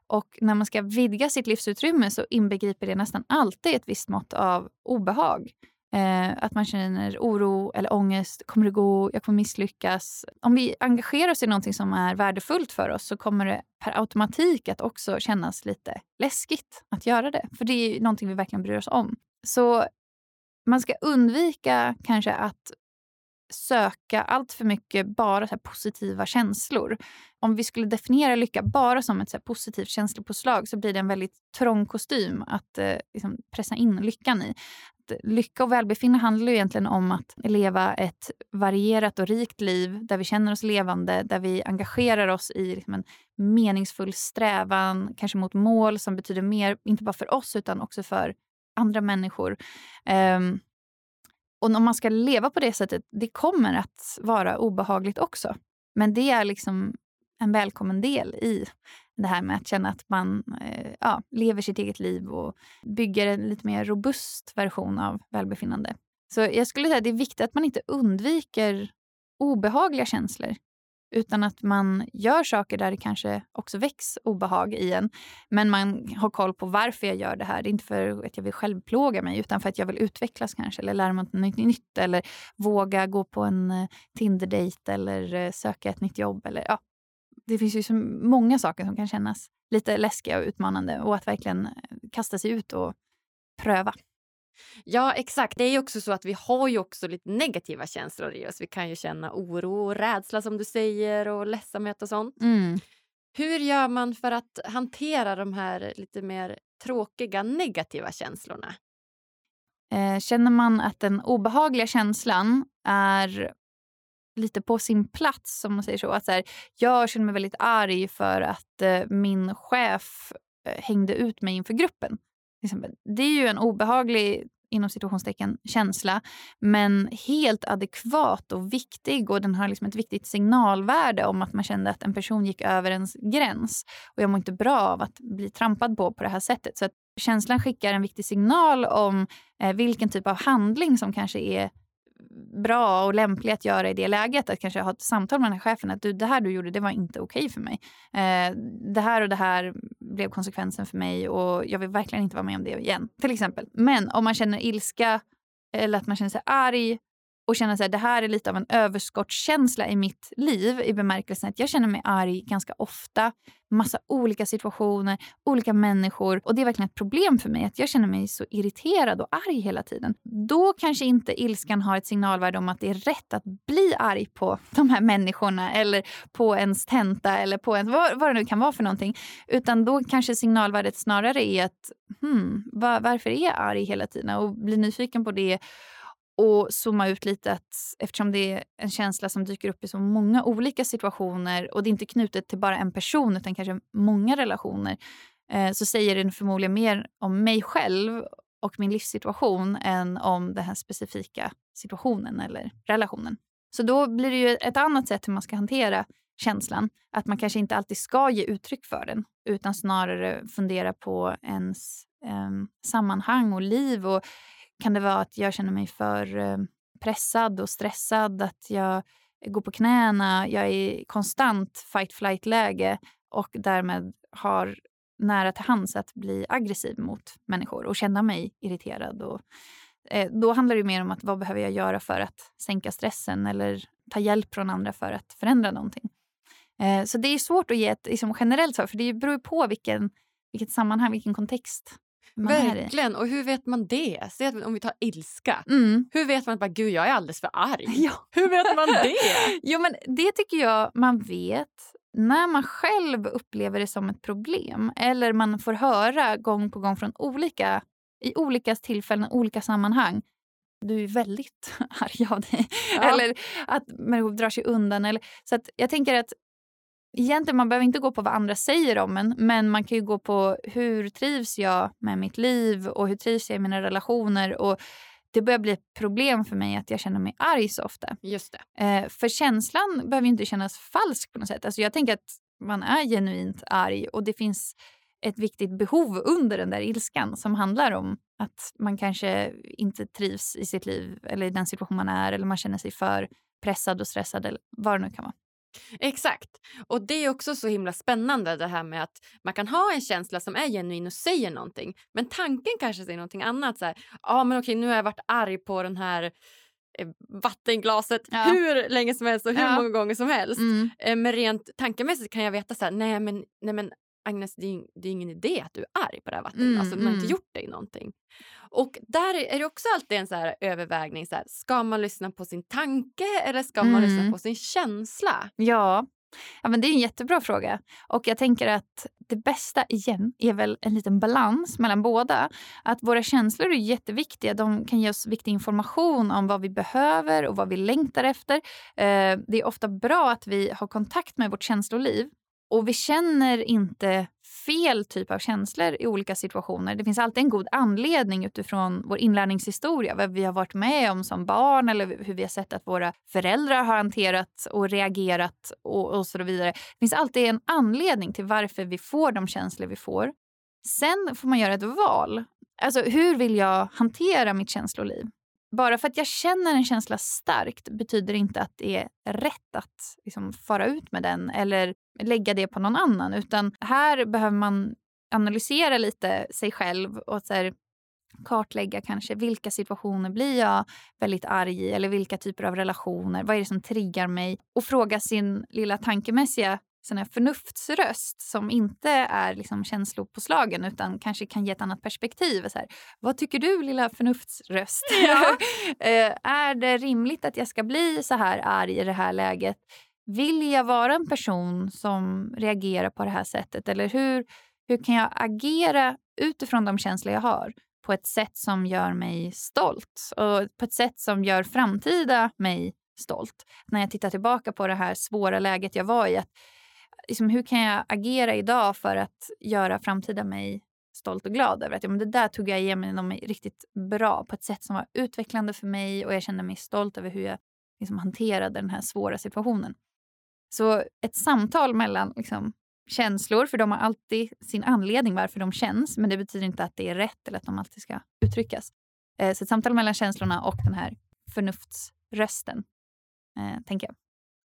Och när man ska vidga sitt livsutrymme så inbegriper det nästan alltid ett visst mått av obehag. Eh, att man känner oro eller ångest. Kommer det gå? Jag kommer misslyckas. Om vi engagerar oss i någonting som är värdefullt för oss så kommer det per automatik att också kännas lite läskigt att göra det. För det är någonting vi verkligen bryr oss om. Så man ska undvika kanske att söka allt för mycket bara så positiva känslor. Om vi skulle definiera lycka bara som ett så positivt känslopåslag så blir det en väldigt trång kostym att eh, liksom pressa in lyckan i. Att lycka och välbefinnande handlar ju egentligen om att leva ett varierat och rikt liv där vi känner oss levande, där vi engagerar oss i liksom en meningsfull strävan, kanske mot mål som betyder mer, inte bara för oss utan också för andra människor. Um, och om man ska leva på det sättet, det kommer att vara obehagligt också. Men det är liksom en välkommen del i det här med att känna att man eh, ja, lever sitt eget liv och bygger en lite mer robust version av välbefinnande. Så jag skulle säga att det är viktigt att man inte undviker obehagliga känslor. Utan att man gör saker där det kanske också väcks obehag i en. Men man har koll på varför jag gör det här. Det är inte för att jag vill självplåga mig utan för att jag vill utvecklas kanske. Eller lära mig något nytt. Eller våga gå på en eh, Tinder-dejt eller eh, söka ett nytt jobb. Eller, ja. Det finns ju så många saker som kan kännas lite läskiga och utmanande. Och att verkligen eh, kasta sig ut och pröva. Ja, exakt. Det är också så att vi har ju också lite negativa känslor i oss. Vi kan ju känna oro och rädsla som du säger och ledsamhet och sånt. Mm. Hur gör man för att hantera de här lite mer tråkiga negativa känslorna? Eh, känner man att den obehagliga känslan är lite på sin plats, om man säger så. Att så här, jag känner mig väldigt arg för att eh, min chef eh, hängde ut mig inför gruppen. Liksom, det är ju en obehaglig inom situationstecken känsla men helt adekvat och viktig och den har liksom ett viktigt signalvärde om att man kände att en person gick över ens gräns. Och Jag mår inte bra av att bli trampad på på det här sättet. Så att känslan skickar en viktig signal om eh, vilken typ av handling som kanske är bra och lämplig att göra i det läget. Att kanske ha ett samtal med den här chefen att du, det här du gjorde det var inte okej okay för mig. Eh, det här och det här blev konsekvensen för mig och jag vill verkligen inte vara med om det igen. Till exempel. Men om man känner ilska eller att man känner sig arg och känna att det här är lite av en överskottskänsla i mitt liv i bemärkelsen att jag känner mig arg ganska ofta. Massa olika situationer, olika människor. Och det är verkligen ett problem för mig att jag känner mig så irriterad och arg hela tiden. Då kanske inte ilskan har ett signalvärde om att det är rätt att bli arg på de här människorna eller på ens tenta eller på ens, vad, vad det nu kan vara för någonting. Utan då kanske signalvärdet snarare är att hmm, var, varför är jag arg hela tiden? Och bli nyfiken på det och zooma ut lite att eftersom det är en känsla som dyker upp i så många olika situationer och det är inte knutet till bara en person utan kanske många relationer eh, så säger den förmodligen mer om mig själv och min livssituation än om den här specifika situationen eller relationen. Så då blir det ju ett annat sätt hur man ska hantera känslan. Att man kanske inte alltid ska ge uttryck för den utan snarare fundera på ens eh, sammanhang och liv och kan det vara att jag känner mig för eh, pressad och stressad, att jag går på knäna, jag är i konstant fight-flight-läge och därmed har nära till hands att bli aggressiv mot människor och känna mig irriterad. Och, eh, då handlar det mer om att vad behöver jag göra för att sänka stressen eller ta hjälp från andra för att förändra någonting. Eh, så det är svårt att ge ett liksom, generellt svar för det beror på vilken, vilket sammanhang, vilken kontext Verkligen. Och hur vet man det? Säg om vi tar ilska. Mm. Hur vet man att bara, Gud, jag är alldeles för arg? [LAUGHS] Ja. Hur vet man det? [LAUGHS] jo, men det tycker jag man vet när man själv upplever det som ett problem eller man får höra gång på gång från olika, i olika tillfällen, olika sammanhang du är väldigt [LAUGHS] arg av dig. Ja. Eller att människor drar sig undan. Eller, så att jag tänker att egentligen man behöver inte gå på vad andra säger om en men man kan ju gå på hur trivs jag med mitt liv och hur trivs jag i mina relationer. Och det börjar bli ett problem för mig att jag känner mig arg så ofta. Just det. Eh, för känslan behöver inte kännas falsk på något sätt. Alltså jag tänker att man är genuint arg och det finns ett viktigt behov under den där ilskan som handlar om att man kanske inte trivs i sitt liv eller i den situation man är eller man känner sig för pressad och stressad eller vad det nu kan vara. Exakt. Och det är också så himla spännande det här med att man kan ha en känsla som är genuin och säger någonting. Men tanken kanske säger någonting annat. Så här, ah, men okej, nu har jag varit arg på den här eh, vattenglaset ja. hur länge som helst och hur ja. många gånger som helst. Mm. Eh, men rent tankemässigt kan jag veta så här, nej men, nej men Agnes, det är, det är ingen idé att du är arg på det här vattenglaset. Mm, man har inte mm. gjort dig någonting. Och där är det också alltid en så här övervägning. Så här, ska man lyssna på sin tanke eller ska man lyssna mm. på sin känsla? Ja. Ja, men det är en jättebra fråga. Och jag tänker att det bästa igen är väl en liten balans mellan båda. Att våra känslor är jätteviktiga. De kan ge oss viktig information om vad vi behöver och vad vi längtar efter. Eh, det är ofta bra att vi har kontakt med vårt känsloliv och vi känner inte fel typ av känslor i olika situationer. Det finns alltid en god anledning utifrån vår inlärningshistoria, vad vi har varit med om som barn eller hur vi har sett att våra föräldrar har hanterat och reagerat och, och så vidare. Det finns alltid en anledning till varför vi får de känslor vi får. Sen får man göra ett val. Alltså, hur vill jag hantera mitt känsloliv? Bara för att jag känner en känsla starkt betyder inte att det är rätt att liksom, fara ut med den eller lägga det på någon annan. Utan här behöver man analysera lite sig själv och så här, kartlägga kanske vilka situationer blir jag väldigt arg i eller vilka typer av relationer, vad är det som triggar mig? Och fråga sin lilla tankemässiga sån här förnuftsröst som inte är liksom känslopåslagen utan kanske kan ge ett annat perspektiv. Så här, Vad tycker du, lilla förnuftsröst? Ja. [LAUGHS] Eh, är det rimligt att jag ska bli så här arg i det här läget? Vill jag vara en person som reagerar på det här sättet? Eller hur, hur kan jag agera utifrån de känslor jag har på ett sätt som gör mig stolt och på ett sätt som gör framtida mig stolt? När jag tittar tillbaka på det här svåra läget jag var i. att liksom, hur kan jag agera idag för att göra framtida mig stolt och glad över att ja, men det där tog jag igenom mig riktigt bra på ett sätt som var utvecklande för mig och jag kände mig stolt över hur jag liksom, hanterade den här svåra situationen. Så ett samtal mellan liksom, känslor, för de har alltid sin anledning varför de känns men det betyder inte att det är rätt eller att de alltid ska uttryckas. Eh, så ett samtal mellan känslorna och den här förnuftsrösten, eh, tänker jag.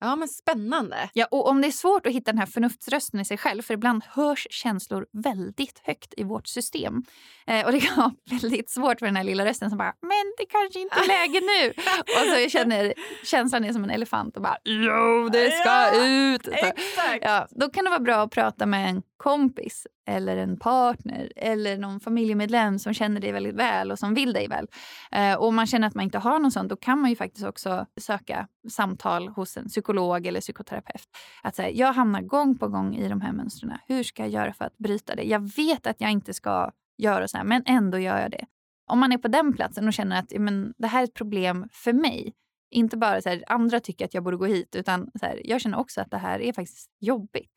Ja, men spännande. Ja, och om det är svårt att hitta den här förnuftsrösten i sig själv, för ibland hörs känslor väldigt högt i vårt system. Eh, och det kan [LAUGHS] vara väldigt svårt för den här lilla rösten som bara “men det kanske inte är [LAUGHS] läge nu”. och så känner känslan är som en elefant och bara “jo, det ska ja, ut”. Så, ja, då kan det vara bra att prata med en kompis eller en partner eller någon familjemedlem som känner dig väldigt väl och som vill dig väl. Eh, och om man känner att man inte har någon sån, då kan man ju faktiskt också söka samtal hos en psykolog eller psykoterapeut. Att säga, jag hamnar gång på gång i de här mönstren. Hur ska jag göra för att bryta det? Jag vet att jag inte ska göra så här, men ändå gör jag det. Om man är på den platsen och känner att men, det här är ett problem för mig. Inte bara så här, andra tycker att jag borde gå hit, utan så här, jag känner också att det här är faktiskt jobbigt.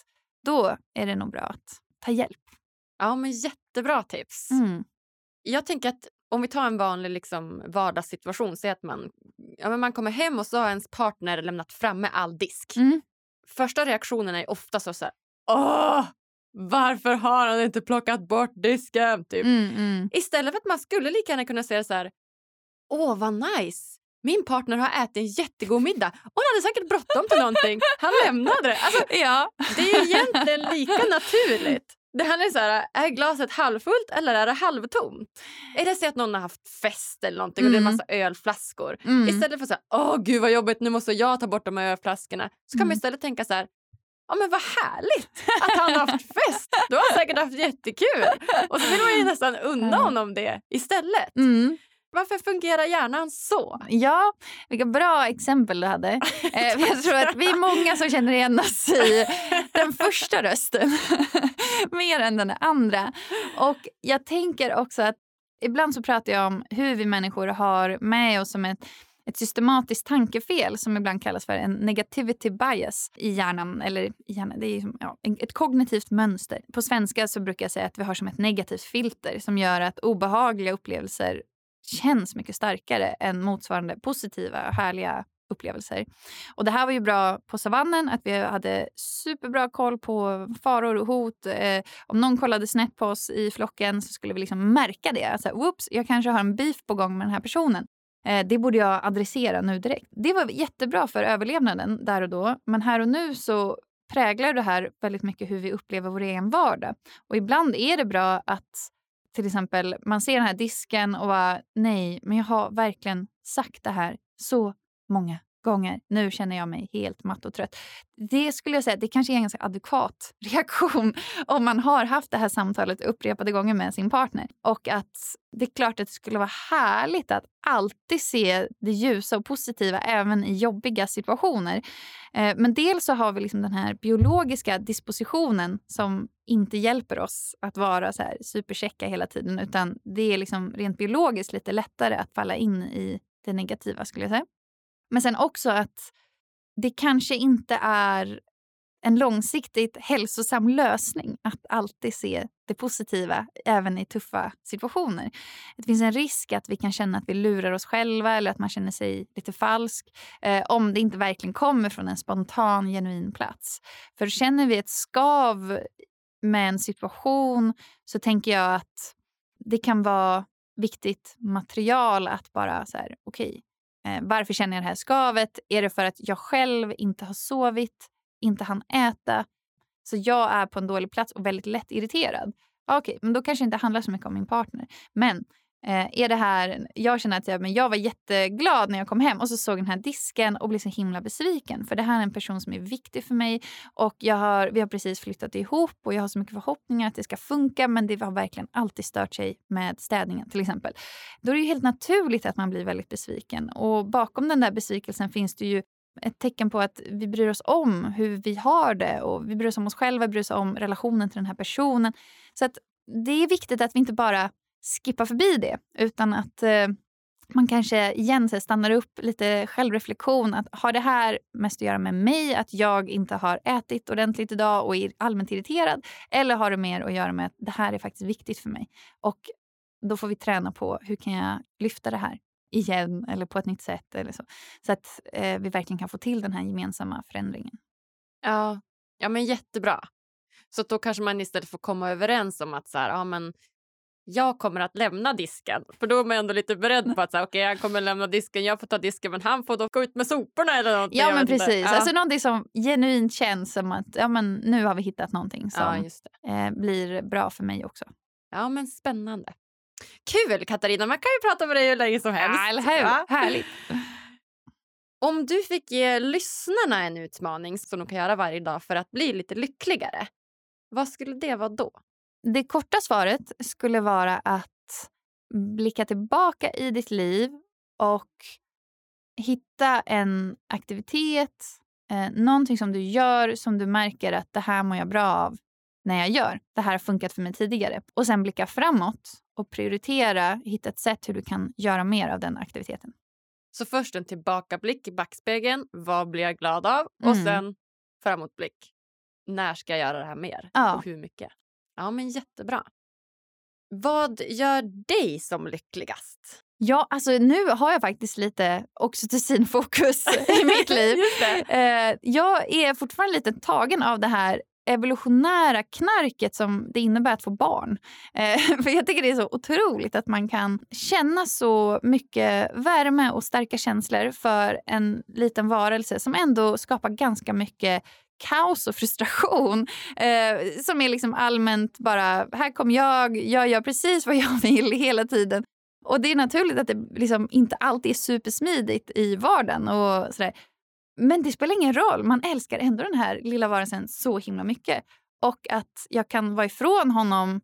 Då är det nog bra att ta hjälp. Ja, men jättebra tips. Mm. Jag tänker att om vi tar en vanlig liksom, vardagssituation, säg att man, ja, men man kommer hem och så har ens partner lämnat framme all disk. Mm. Första reaktionen är ofta så, så här, åh, varför har han inte plockat bort disken? Typ. Mm, mm. Istället för att man skulle lika gärna kunna säga så här, åh vad nice, min partner har ätit en jättegod middag han hade säkert bråttom till någonting. Han lämnade det. Alltså, [LAUGHS] ja. Det är egentligen lika naturligt. Det handlar om så här, är glaset halvfullt eller är det halvtomt? Är det så att någon har haft fest eller någonting och det är en mm. massa ölflaskor. Mm. Istället för att säga åh gud vad jobbigt nu måste jag ta bort de här ölflaskorna. Så kan mm. man istället tänka så här, ja men vad härligt att han har haft fest. Du har säkert haft jättekul. Och så vill man ju nästan unna honom det istället. Mm. Varför fungerar hjärnan så? Ja, vilka bra exempel du hade. [LAUGHS] Eh, jag tror att vi är många som känner igen oss i den första rösten [LAUGHS] mer än den andra. Och jag tänker också att ibland så pratar jag om hur vi människor har med oss som ett ett systematiskt tankefel som ibland kallas för en negativity bias i hjärnan. Eller i hjärnan, det är ja, ett kognitivt mönster. På svenska så brukar jag säga att vi har som ett negativt filter som gör att obehagliga upplevelser känns mycket starkare än motsvarande positiva, härliga upplevelser. Och det här var ju bra på savannen, att vi hade superbra koll på faror och hot. Eh, om någon kollade snett på oss i flocken så skulle vi liksom märka det. Alltså, Whoops, jag kanske har en beef på gång med den här personen. Eh, det borde jag adressera nu direkt. Det var jättebra för överlevnaden där och då. Men här och nu så präglar det här väldigt mycket hur vi upplever vår egen vardag. Och ibland är det bra att till exempel man ser den här disken och bara nej, men jag har verkligen sagt det här så många gånger. Nu känner jag mig helt matt och trött. Det skulle jag säga, det kanske är en ganska adekvat [LAUGHS] reaktion om man har haft det här samtalet upprepade gånger med sin partner. Och att det är klart att det skulle vara härligt att alltid se det ljusa och positiva även i jobbiga situationer. Eh, men dels så har vi liksom den här biologiska dispositionen som inte hjälper oss att vara så här superchecka hela tiden utan det är liksom rent biologiskt lite lättare att falla in i det negativa skulle jag säga. Men sen också att det kanske inte är en långsiktigt hälsosam lösning att alltid se det positiva även i tuffa situationer. Det finns en risk att vi kan känna att vi lurar oss själva eller att man känner sig lite falsk eh, om det inte verkligen kommer från en spontan, genuin plats. För känner vi ett skav med en situation så tänker jag att det kan vara viktigt material att bara så här, okej, okay, Eh, varför känner jag det här skavet? Är det för att jag själv inte har sovit, inte hann äta? Så jag är på en dålig plats och väldigt lätt irriterad. Okej, okay, men då kanske det inte handlar så mycket om min partner. Men Eh, är det här, jag känner att jag, men jag var jätteglad när jag kom hem och så såg den här disken och blev så himla besviken. För det här är en person som är viktig för mig och jag har, vi har precis flyttat ihop och jag har så mycket förhoppningar att det ska funka men det har verkligen alltid stört sig med städningen till exempel. Då är det ju helt naturligt att man blir väldigt besviken och bakom den där besvikelsen finns det ju ett tecken på att vi bryr oss om hur vi har det och vi bryr oss om oss själva, bryr oss om relationen till den här personen. Så att det är viktigt att vi inte bara skippa förbi det utan att eh, man kanske igen så stannar upp, lite självreflektion. Att har det här mest att göra med mig, att jag inte har ätit ordentligt idag och är allmänt irriterad? Eller har det mer att göra med att det här är faktiskt viktigt för mig? Och då får vi träna på hur kan jag lyfta det här igen eller på ett nytt sätt. Eller så så att eh, vi verkligen kan få till den här gemensamma förändringen. Ja, ja men jättebra. Så då kanske man istället får komma överens om att så här, ja, men jag kommer att lämna disken. För då är man ändå lite beredd på att okej, okay, han kommer lämna disken, jag får ta disken men han får då gå ut med soporna eller någonting. Ja men precis, ja. alltså någonting som genuint känns som att ja, men nu har vi hittat någonting som ja, eh, blir bra för mig också. Ja men spännande. Kul Katarina, man kan ju prata med dig hur länge som helst. Ja, eller hur? Ja. Härligt. [LAUGHS] Om du fick ge lyssnarna en utmaning som de kan göra varje dag för att bli lite lyckligare, vad skulle det vara då? Det korta svaret skulle vara att blicka tillbaka i ditt liv och hitta en aktivitet, eh, någonting som du gör som du märker att det här mår jag bra av när jag gör. Det här har funkat för mig tidigare. Och sen blicka framåt och prioritera, hitta ett sätt hur du kan göra mer av den aktiviteten. Så först en tillbakablick i backspegeln. Vad blir jag glad av? Och mm. sen framåtblick. När ska jag göra det här mer? Ja. Och hur mycket? Ja, men jättebra. Vad gör dig som lyckligast? Ja, alltså nu har jag faktiskt lite oxytocinfokus [LAUGHS] i mitt liv. Eh, jag är fortfarande lite tagen av det här evolutionära knarket som det innebär att få barn. Eh, [LAUGHS] för Jag tycker det är så otroligt att man kan känna så mycket värme och starka känslor för en liten varelse som ändå skapar ganska mycket kaos och frustration eh, som är liksom allmänt bara, här kommer jag, jag gör precis vad jag [LAUGHS] vill hela tiden. Och det är naturligt att det liksom inte alltid är supersmidigt i vardagen och sådär. Men det spelar ingen roll, man älskar ändå den här lilla varelsen så himla mycket. Och att jag kan vara ifrån honom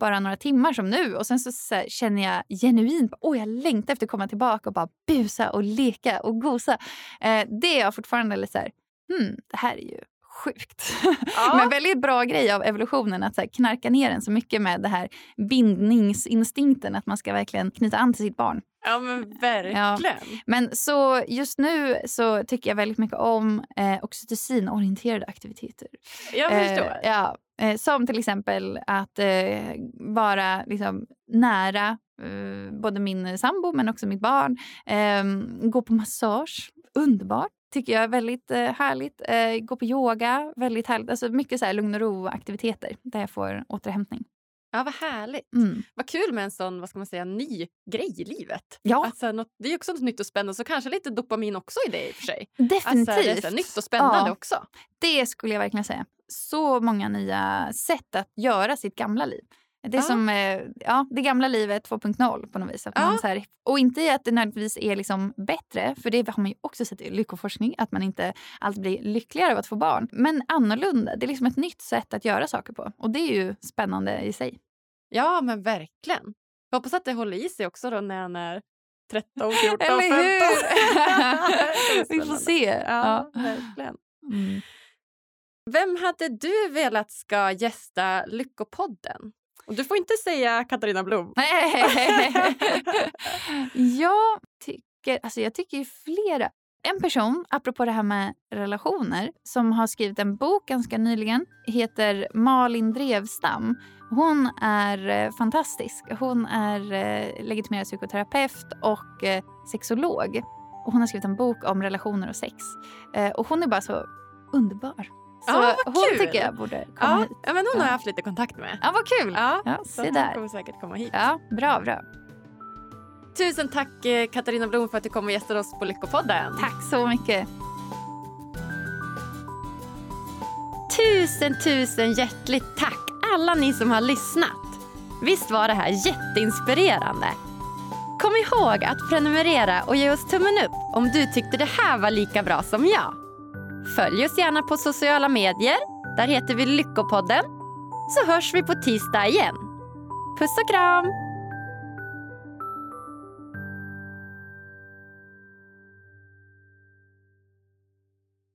bara några timmar som nu och sen så, så här, känner jag genuint att jag längtar efter att komma tillbaka och bara busa och leka och gosa. Eh, det är jag fortfarande lite så här, hmm, det här är ju sjukt. Ja. [LAUGHS] Men väldigt bra grej av evolutionen att så knarka ner den så mycket med det här bindningsinstinkten att man ska verkligen knyta an till sitt barn. Ja men verkligen. Ja. Men så just nu så tycker jag väldigt mycket om eh, oxytocinorienterade aktiviteter. Jag förstår. Eh, ja, eh, som till exempel att eh, vara liksom, nära eh, både min sambo men också mitt barn. Ehm, gå på massage, underbart tycker jag är väldigt eh, härligt. Eh, gå på yoga, väldigt härligt. Alltså mycket så här lugn och ro-aktiviteter där jag får återhämtning. Ja, vad härligt. Mm. Vad kul med en sån vad ska man säga, ny grej i livet. Ja, Alltså, något, det är också något nytt och spännande, så kanske lite dopamin också i det i och för sig. definitivt. Alltså, det är så nytt och spännande Ja. också. Det skulle jag verkligen säga. Så många nya sätt att göra sitt gamla liv. Det är Ja. som eh, ja, det gamla livet 2.0 på något vis. Att Ja. man så här, och inte i att det nödvändigtvis är liksom bättre, för det har man ju också sett i lyckoforskning, att man inte alltid blir lyckligare av att få barn. Men annorlunda, det är liksom ett nytt sätt att göra saker på. Och det är ju spännande i sig. Ja, men verkligen. Jag hoppas att det håller i sig också då när han är 13, 14, 15. Eller hur? [LAUGHS] Det är Vi får se. Ja, verkligen. Mm. Vem hade du velat ska gästa Lyckopodden? Och du får inte säga Katarina Blom. [LAUGHS] jag tycker, alltså jag tycker ju flera. En person, apropå det här med relationer, som har skrivit en bok ganska nyligen, heter Malin Drevstam. Hon är eh, fantastisk. Hon är eh, legitimerad psykoterapeut och eh, sexolog. Och hon har skrivit en bok om relationer och sex. Och hon är bara så underbar. Så Ja, hon kul. tycker jag borde komma Ja, hit. ja, men hon har Ja. jag haft lite kontakt med. Ja, vad kul! Ja, Ja, så hon där. kommer säkert komma hit. Ja, bra, bra. Tusen tack eh, Katarina Blom för att du kom och gästade oss på Lyckopodden. Tack så mycket. Tusen, tusen hjärtligt tack alla ni som har lyssnat. Visst var det här jätteinspirerande? Kom ihåg att prenumerera och ge oss tummen upp om du tyckte det här var lika bra som jag. Följ oss gärna på sociala medier. Där heter vi Lyckopodden. Så hörs vi på tisdag igen. Puss och kram!